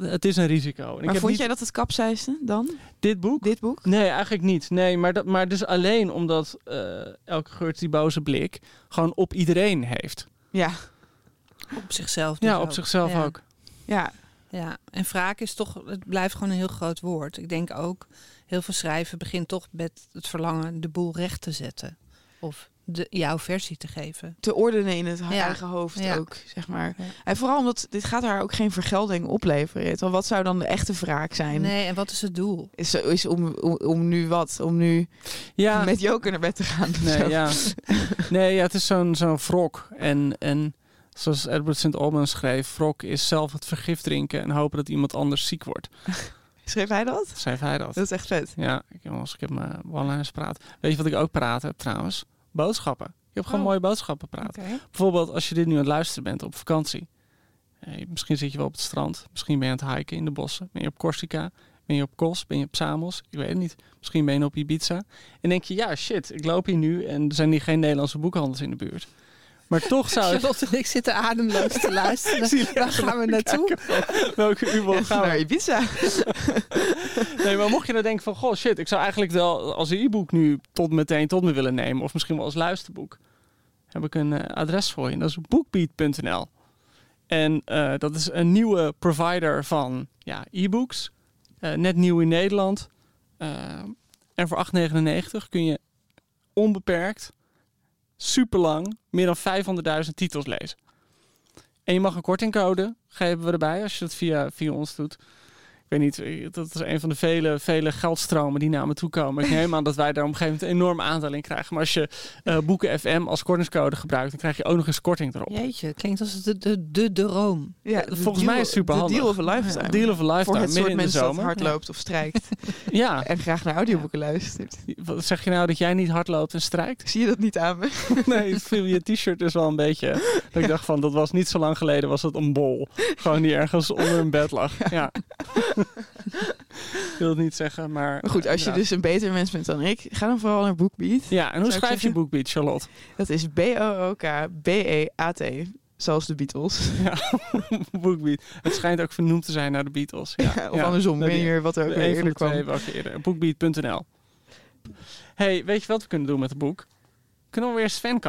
het, is een risico. En ik Maar heb vond niet- jij dat het kapseisde dan, dit boek? dit boek? Nee, eigenlijk niet. Nee, maar, dat, maar dus alleen omdat eh, elke geurt die boze blik gewoon op iedereen heeft. Ja, Op zichzelf dus ja, op ook. zichzelf Ja. ook. ja. Ja, en wraak is toch, het blijft gewoon een heel groot woord. Ik denk ook, heel veel schrijven begint toch met het verlangen de boel recht te zetten. Of de, jouw versie te geven. te ordenen in het Ja. eigen hoofd Ja. ook, zeg maar. Ja. En vooral omdat dit gaat haar ook geen vergelding opleveren. wel. Wat zou dan de echte wraak zijn? Nee, en wat is het doel? Is, is om, om, om nu wat? Om nu Ja, met Joker naar bed te gaan? nee, zo? ja. nee ja, het is zo'n zo'n wrok. En, en zoals Edward St. Albans schreef, wrok is zelf het vergif drinken en hopen dat iemand anders ziek wordt. Schreef hij dat? Schreef hij dat. Dat is echt vet. Ja, ik, jongens, ik heb mijn one paraat. Weet je wat ik ook paraat heb trouwens? Boodschappen. Je hebt gewoon Oh. mooie boodschappen. Oké. Bijvoorbeeld als je dit nu aan het luisteren bent op vakantie. Eh, misschien zit je wel op het strand. Misschien ben je aan het hiken in de bossen. Ben je op Corsica? Ben je op Kos? Ben je op Samos? Ik weet het niet. Misschien ben je op Ibiza. En denk je, ja shit, ik loop hier nu en er zijn hier geen Nederlandse boekhandels in de buurt. Maar toch zou ik... Charlotte en ik zitten ademloos te luisteren. Zie je Waar gaan we naartoe? Welke u gaan we Naar Ibiza. Nee, maar mocht je nou denken van, goh, shit, ik zou eigenlijk wel als e-book nu tot meteen tot me willen nemen, of misschien wel als luisterboek, heb ik een eh, adres voor je. Dat is bookbeat.nl. En eh, dat is een nieuwe provider van ja, e-books. Eh, net nieuw in Nederland. En voor 8,99 kun je onbeperkt, super lang, meer dan 500.000 titels lezen. En je mag een kortingcode geven we erbij als je dat via, via ons doet. Ik weet niet, dat is een van de vele, vele geldstromen die naar me toe komen. Ik neem aan dat wij daar op een gegeven moment een enorm aandeel in krijgen. Maar als je eh, Boeken FM als kortingscode gebruikt, dan krijg je ook nog eens korting erop. Jeetje, klinkt als de, de, de, de droom. Ja, Eh, volgens mij is het super De handig. deal of a lifetime. Deal of a lifetime, Voor het midden soort in de mensen dat zomer. hard loopt of strijkt. Ja, en graag naar audioboeken luistert. wat zeg je nou dat jij niet hard loopt en strijkt? Zie je dat niet aan me? Nee, het viel je t-shirt dus wel een beetje. Dat ik dacht van, dat was niet zo lang geleden, was het een bol. Gewoon die ergens onder een bed lag. Ja. Ik wil het niet zeggen, maar... Maar goed, als je ja. dus een beter mens bent dan ik, ga dan vooral naar Bookbeat. Ja, en hoe schrijf je zeggen? boekbeat, Charlotte? Dat is B-O-O-K-B-E-A-T. Zoals de Beatles. Bookbeat. Het schijnt ook vernoemd te zijn naar de Beatles. Ja, of ja. andersom, weet niet meer wat er ook weer eerder kwam. Bookbeat.nl hey, weet je wat we kunnen doen met het boek? Kunnen we weer Sven?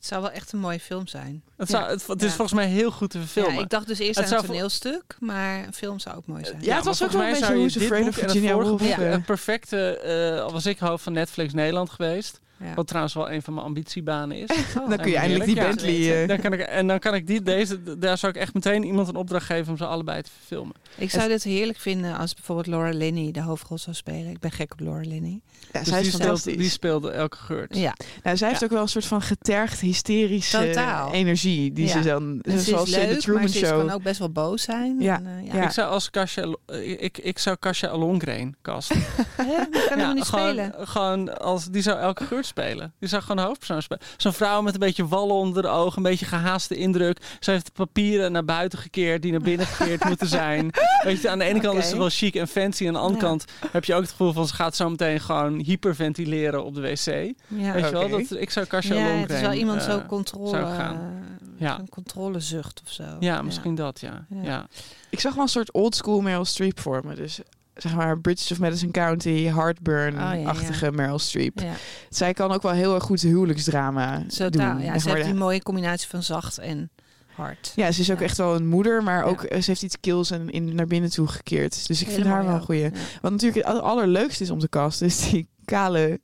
Het zou wel echt een mooie film zijn. Het, Ja. zou, het, het is Ja. volgens mij heel goed te verfilmen. Ja, ik dacht dus eerst Het aan een toneelstuk, maar een film zou ook mooi zijn. Ja, het was ook wel een beetje Who's Afraid of Virginia Woolf. boek, eh, Het perfecte, eh, al was ik hoofd van Netflix Nederland geweest. Ja. Wat trouwens wel een van mijn ambitiebanen is. Oh. Dan kun je eindelijk die Bentley... eh, Dan kan ik, en dan kan ik die, deze, daar zou ik echt meteen iemand een opdracht geven om ze allebei te verfilmen. Ik zou dit heerlijk vinden als bijvoorbeeld Laura Linney de hoofdrol zou spelen. Ik ben gek op Laura Linney. ja, Dus zij is die, speelt, fantastisch. die speelde elke geurt. Ja, Nou, zij heeft Ja. ook wel een soort van getergd, hysterische Totaal. energie. Die Ja. ze dan, dus ze zoals is in de leuk, Truman maar ze is- Show. kan ook best wel boos zijn. Ja. En, eh, ja. Ja. Ik zou als Kasia, ik, ik zou Kasia Alongren casten. Hè? Die kan helemaal niet gewoon, spelen. Gewoon als, die zou elke geurt spelen. Die zou gewoon de hoofdpersoon spelen. Zo'n vrouw met een beetje wallen onder de ogen, een beetje gehaaste indruk. Ze heeft de papieren naar buiten gekeerd die naar binnen gekeerd moeten zijn. Weet je, aan de ene kant is ze wel chic en fancy. Aan de andere Ja. kant heb je ook het gevoel van ze gaat zo meteen gewoon hyperventileren op de wc. Ja. Weet je wel? Dat, ik zou Kasia Ja, het is wel iemand eh, zo controle, zou ik gaan. eh, Ja. controlezucht of zo. Ja, misschien dat, ja. Ja. ja. Ik zag wel een soort oldschool Meryl Streep voor me. Dus zeg maar Bridges of Madison County, Heartburn-achtige Meryl Streep. Ja, Zij kan ook wel heel erg goed huwelijksdrama zo doen. taal. Ja, ze heeft die mooie combinatie van zacht en hard. Ja, ze is ook echt wel een moeder, maar ook eh, ze heeft iets kills en in, naar binnen toe gekeerd. Dus ik vind haar wel een goeie. Wat natuurlijk het aller- allerleukste is om te casten, is die kale,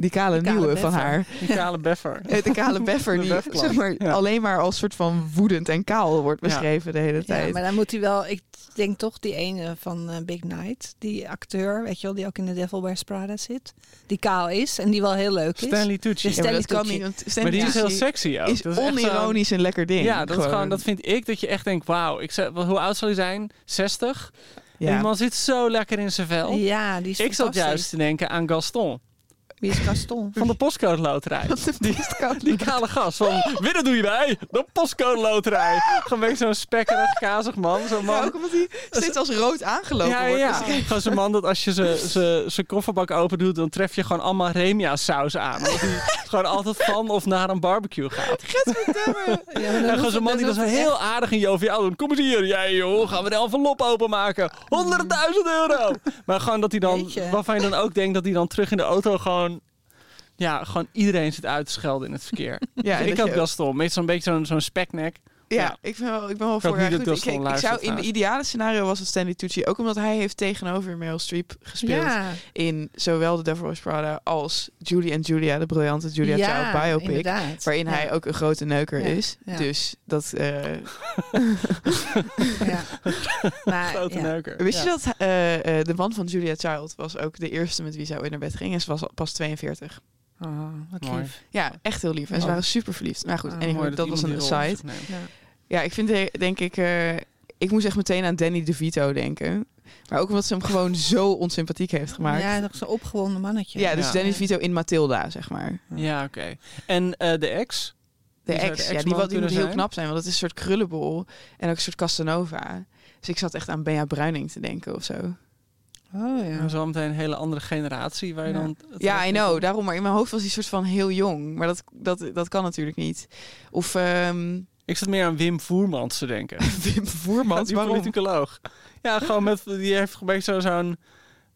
die kale Die kale nieuwe van haar. Die kale beffer. Eh, De kale beffer, De die zeg maar, Ja. alleen maar als soort van woedend en kaal wordt Ja. beschreven de hele Ja, tijd. maar dan moet hij wel, ik denk toch die ene van eh, Big Night, die acteur, weet je wel, die ook in The Devil Wears Prada zit, die kaal is en die wel heel leuk is. Stanley Tucci. Ja, Stanley kan niet. Tucci. want maar die is heel sexy ook. is Dat zo'n- onironisch een lekker ding. Ja, dat, is gewoon, dat vind ik dat je echt denkt, wauw. Ik zeg, hoe oud zal hij zijn? 60? En Ja. die man zit zo lekker in zijn vel. Ja, die is ik zat juist te denken aan Gaston Wie is Gaston? van de postcode loterij. Die, Die kale gast van, winnen doe je bij, de postcode loterij. Gewoon zo'n spekkerig, kazig man. Zo'n Ja, man. ook omdat hij steeds als rood aangelopen Ja, wordt. ja. beschreven. Gewoon zo'n man dat als je ze- ze- zijn kofferbak open doet, dan tref je gewoon allemaal Remia saus aan. Omdat hij gewoon altijd van of naar een barbecue gaat. Ja, maar En gewoon zo'n man die dan zo heel aardig en joviaal doet. Kom eens hier, jij joh, gaan we de envelop openmaken. 100.000 euro! Maar gewoon dat hij dan, waarvan je dan ook denkt dat hij dan terug in de auto gewoon Ja, gewoon iedereen zit uit te schelden in het verkeer. Ja, en ik had je wel stom. Meestal een beetje zo'n zo'n speknek. Ja, Ja. ik ben wel, ik ben wel voor haar. Ik, ik, ik zou in de ideale scenario was het Stanley Tucci, ook omdat hij heeft tegenover Meryl Streep gespeeld Ja, in zowel The Devil Wears Prada als Julie and Julia, de briljante Julia ja, Child biopic, inderdaad. waarin Ja, hij ook een grote neuker Ja, is. ja. Dus dat eh, Ja. Maar, Grote ja. neuker. wist Ja. je dat eh, eh, de man van Julia Child was ook de eerste met wie zij ooit naar bed ging en ze was al pas 42. Oh, wat Mooi. lief. Ja, echt heel lief. En ze Oh. waren super verliefd. Maar goed, Oh, anyway, Mooi dat, was een neemt. Ja. Ja, ik vind de- denk ik, eh, ik moest echt meteen aan Danny DeVito denken. Maar ook omdat ze hem gewoon zo onsympathiek heeft gemaakt. Ja, nog zo'n opgewonden mannetje. Ja, dus Ja. Danny DeVito in Matilda, zeg maar. Ja, oké. En eh, de ex? De ex, ja, die, wat- die moet heel knap zijn, want het is een soort krullenbol en ook een soort Casanova. Dus ik zat echt aan Benja Bruining te denken of zo. Oh ja. Wel meteen een hele andere generatie waar je Ja. dan... Ja, I know. Daarom, maar in mijn hoofd was hij soort van heel jong. Maar dat, dat, dat kan natuurlijk niet. Of ehm Ik zat meer aan Wim Voermans te denken. Wim Voermans, die waarom? politicoloog. Ja, gewoon met... Die heeft een beetje zo- zo'n...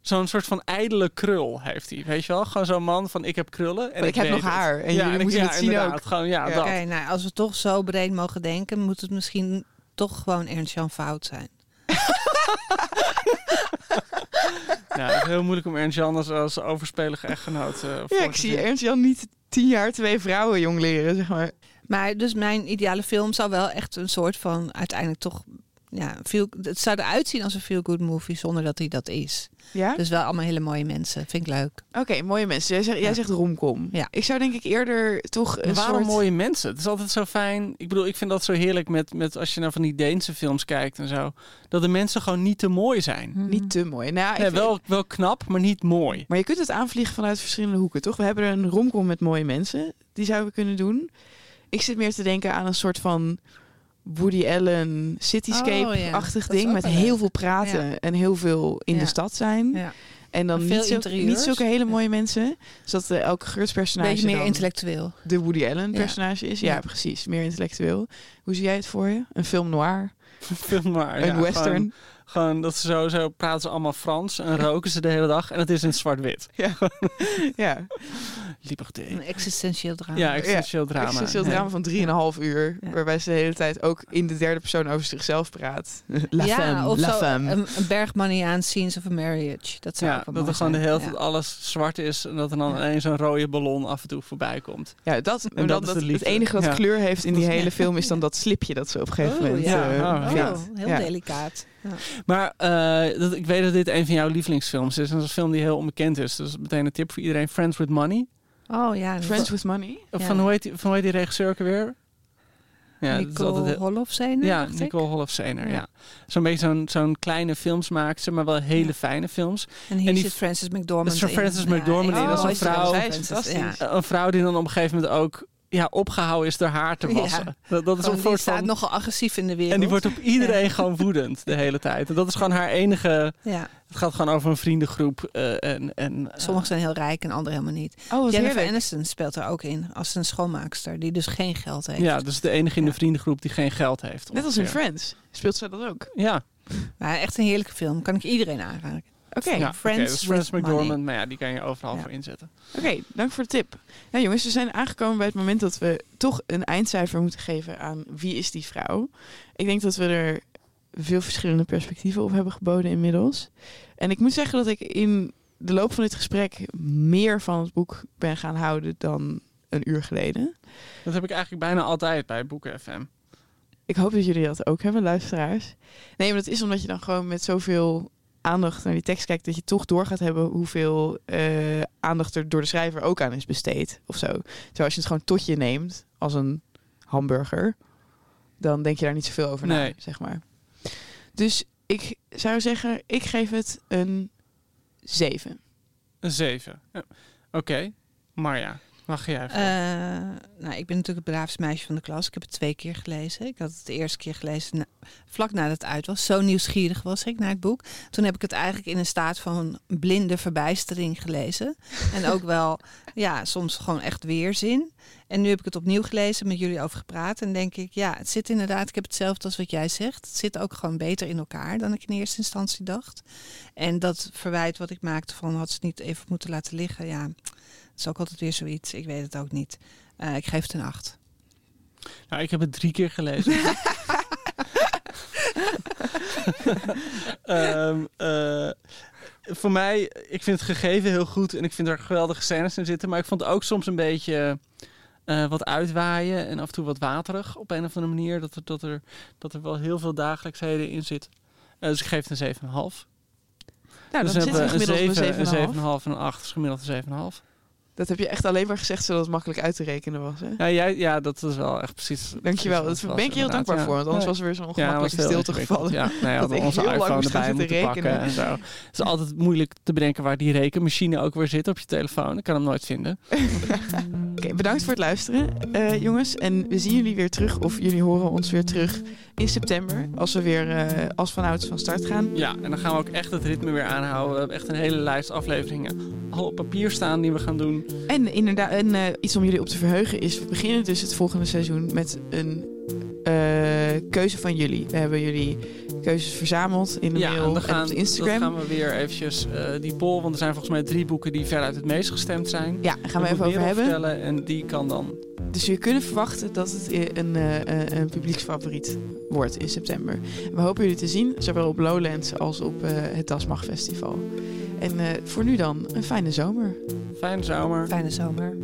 Zo'n soort van ijdele krul heeft hij. Weet je wel? Gewoon zo'n man van ik heb krullen en Maar ik heb nog het. haar en ja, jullie ik- moeten ja, het zien inderdaad. ook. Gewoon, ja, Ja. dat. Oké, nou, als we toch zo breed mogen denken, moet het misschien toch gewoon Ernst-Jan Fout zijn. Ja, het is heel moeilijk om Ernst Jan als, als overspelige echtgenoot eh, voor Ja, ik zie zien. Ernst Jan niet tien jaar twee vrouwen jong leren, zeg maar. Maar dus mijn ideale film zou wel echt een soort van uiteindelijk toch. Ja, feel, het zou eruit zien als een feel-good movie zonder dat hij dat is. Ja? Dus wel allemaal hele mooie mensen. Vind ik leuk. Oké, mooie mensen. Jij zegt, jij Ja. zegt romcom. Ja. Ik zou denk ik eerder toch een waarom soort... mooie mensen? Het is altijd zo fijn. Ik bedoel, ik vind dat zo heerlijk met, met als je naar van die Deense films kijkt en zo. Dat de mensen gewoon niet te mooi zijn. Niet te mooi. Nou, ja, ik Nee, vind- wel, wel knap, maar niet mooi. Maar je kunt het aanvliegen vanuit verschillende hoeken, toch? We hebben een romcom met mooie mensen. Die zouden we kunnen doen. Ik zit meer te denken aan een soort van Woody Allen cityscape-achtig Oh, ja. Ding. Met heel leuk. veel praten Ja. en heel veel in Ja. de stad zijn. Ja. En dan niet, zo, niet zulke hele mooie mensen. Zodat uh, elke geurtspersonage Beetje meer dan intellectueel. de Woody Allen Ja. personage is. Ja, Ja. precies. Meer intellectueel. Hoe zie jij het voor je? Een film noir? Film maar. een ja, western? Gewoon, gewoon dat ze sowieso praten ze allemaal Frans en roken ze de hele dag. En het is in zwart-wit. ja. Liberté. Een existentieel drama. Ja, existentieel drama. Existentieel Ja. drama van 3,5 uur. Ja. Waarbij ze de hele tijd ook in de derde persoon over zichzelf praat. La ja, femme, of la zo, femme. een, een bergmaniaan scenes of a marriage. Dat zou Ja, ook dat er gewoon de hele tijd Ja. alles zwart is. En dat er dan Ja. alleen zo'n rode ballon af en toe voorbij komt. Ja, dat, maar dat het enige dat Ja. kleur heeft in die hele film is dan dat slipje dat ze op een gegeven Oh, moment ja. eh, Oh, heel Ja. delicaat. Ja. Maar eh, dat, ik weet dat dit een van jouw lievelingsfilms is. En dat is een film die heel onbekend is. Dus meteen een tip voor iedereen. Friends with Money. Oh ja, Friends with Money. Van, hoe heet die, van hoe heet die regisseur ook weer? Ja, Nicole Holofcener, Ja. Nicole Holofcener, ja. Ja. Zo'n beetje zo'n zo'n kleine films maakt ze, maar wel hele Ja. fijne films. En hier En die- zit Frances McDormand Dat is van in. Frances McDormand in, dat is een vrouw. van Zij is Frances, fantastisch. ja. Een vrouw die dan op een gegeven moment ook ja, opgehouden is door haar te Ja. wassen. Dat, dat is een die soort staat van... nogal agressief in de wereld. En die wordt op iedereen gewoon woedend de hele tijd. En dat is gewoon haar enige... ja. Het gaat gewoon over een vriendengroep. eh, en, en, eh, Sommigen zijn heel rijk en anderen helemaal niet. Oh, Jennifer heerlijk. Aniston speelt er ook in als een schoonmaakster die dus geen geld heeft. Ja, dus de enige in de Ja. vriendengroep die geen geld heeft. Net als in. Friends. Speelt zij dat ook? Ja, Maar echt een heerlijke film. Kan ik iedereen aanraden. Oké, ja Friends Friends, dus McDormand. money. Maar ja, die kan je overal Ja. voor inzetten. Oké, dank voor de tip. Ja, jongens, we zijn aangekomen bij het moment dat we toch een eindcijfer moeten geven aan wie is die vrouw. Ik denk dat we er veel verschillende perspectieven op hebben geboden inmiddels. En ik moet zeggen dat ik in de loop van dit gesprek meer van het boek ben gaan houden dan een uur geleden. Dat heb ik eigenlijk bijna altijd bij Boeken FM. Ik hoop dat jullie dat ook hebben, luisteraars. Nee, maar dat is omdat je dan gewoon met zoveel aandacht naar die tekst kijkt, dat je toch door gaat hebben hoeveel eh, aandacht er door de schrijver ook aan is besteed. Of zo. Terwijl als je het gewoon tot je neemt als een hamburger, dan denk je daar niet zoveel over na, zeg maar. Dus ik zou zeggen, ik geef het een 7. Een 7. Ja. Oké, Marja, wat ga jij? Eh, nou, ik ben natuurlijk het braafste meisje van de klas. Ik heb het twee keer gelezen. Ik had het de eerste keer gelezen vlak nadat het uit was. Zo nieuwsgierig was ik naar het boek. Toen heb ik het eigenlijk in een staat van blinde verbijstering gelezen. En ook wel, ja, soms gewoon echt weerzin. En nu heb ik het opnieuw gelezen, met jullie over gepraat. En denk ik, ja, het zit inderdaad, ik heb hetzelfde als wat jij zegt. Het zit ook gewoon beter in elkaar dan ik in eerste instantie dacht. En dat verwijt wat ik maakte van had ze niet even moeten laten liggen, ja, Het is ook altijd weer zoiets. Ik weet het ook niet. Eh, ik geef het een 8. Nou, ik heb het drie keer gelezen. Ehm, eh, voor mij, ik vind het gegeven heel goed en ik vind er geweldige scènes in zitten. Maar ik vond het ook soms een beetje eh, wat uitwaaien en af en toe wat waterig op een of andere manier. Dat er, dat er, dat er wel heel veel dagelijksheden in zit. Dus ik geef het een 7,5. Nou, dus dan zitten we gemiddeld een op 7, een 7,5. een 7,5 en een 8. Dus gemiddeld een 7,5. Dat heb je echt alleen maar gezegd zodat het makkelijk uit te rekenen was. Hè? Ja, jij, ja, dat is wel echt precies. Dankjewel. precies Daar ben ik je heel dankbaar voor. Want anders was er weer zo'n ongemakkelijke stilte gevallen. Ja, nou ja, Dat onze heel lang iPhone gaan erbij moeten pakken rekenen. en zo. Het is altijd moeilijk te bedenken waar die rekenmachine ook weer zit op je telefoon. Ik kan hem nooit vinden. Oké, bedankt voor het luisteren, eh, jongens. En we zien jullie weer terug, of jullie horen ons weer terug in september. Als we weer eh, als vanouds van start gaan. Ja, en dan gaan we ook echt het ritme weer aanhouden. We hebben echt een hele lijst afleveringen al op papier staan die we gaan doen. En inderdaad, en, eh, iets om jullie op te verheugen is, we beginnen dus het volgende seizoen met een eh, keuze van jullie. We hebben jullie keuzes verzameld in de ja, mail en op Instagram. Dan gaan we weer eventjes die poll, want er zijn volgens mij drie boeken die veruit het meest gestemd zijn. Ja, daar gaan we Dat even over hebben. En die kan dan Dus je kunt verwachten dat het een, eh, een, een publieksfavoriet wordt in september. We hopen jullie te zien, zowel op Lowlands als op eh, het Dasmag Festival. En eh, voor nu dan, een fijne zomer. fijne zomer. Fijne zomer.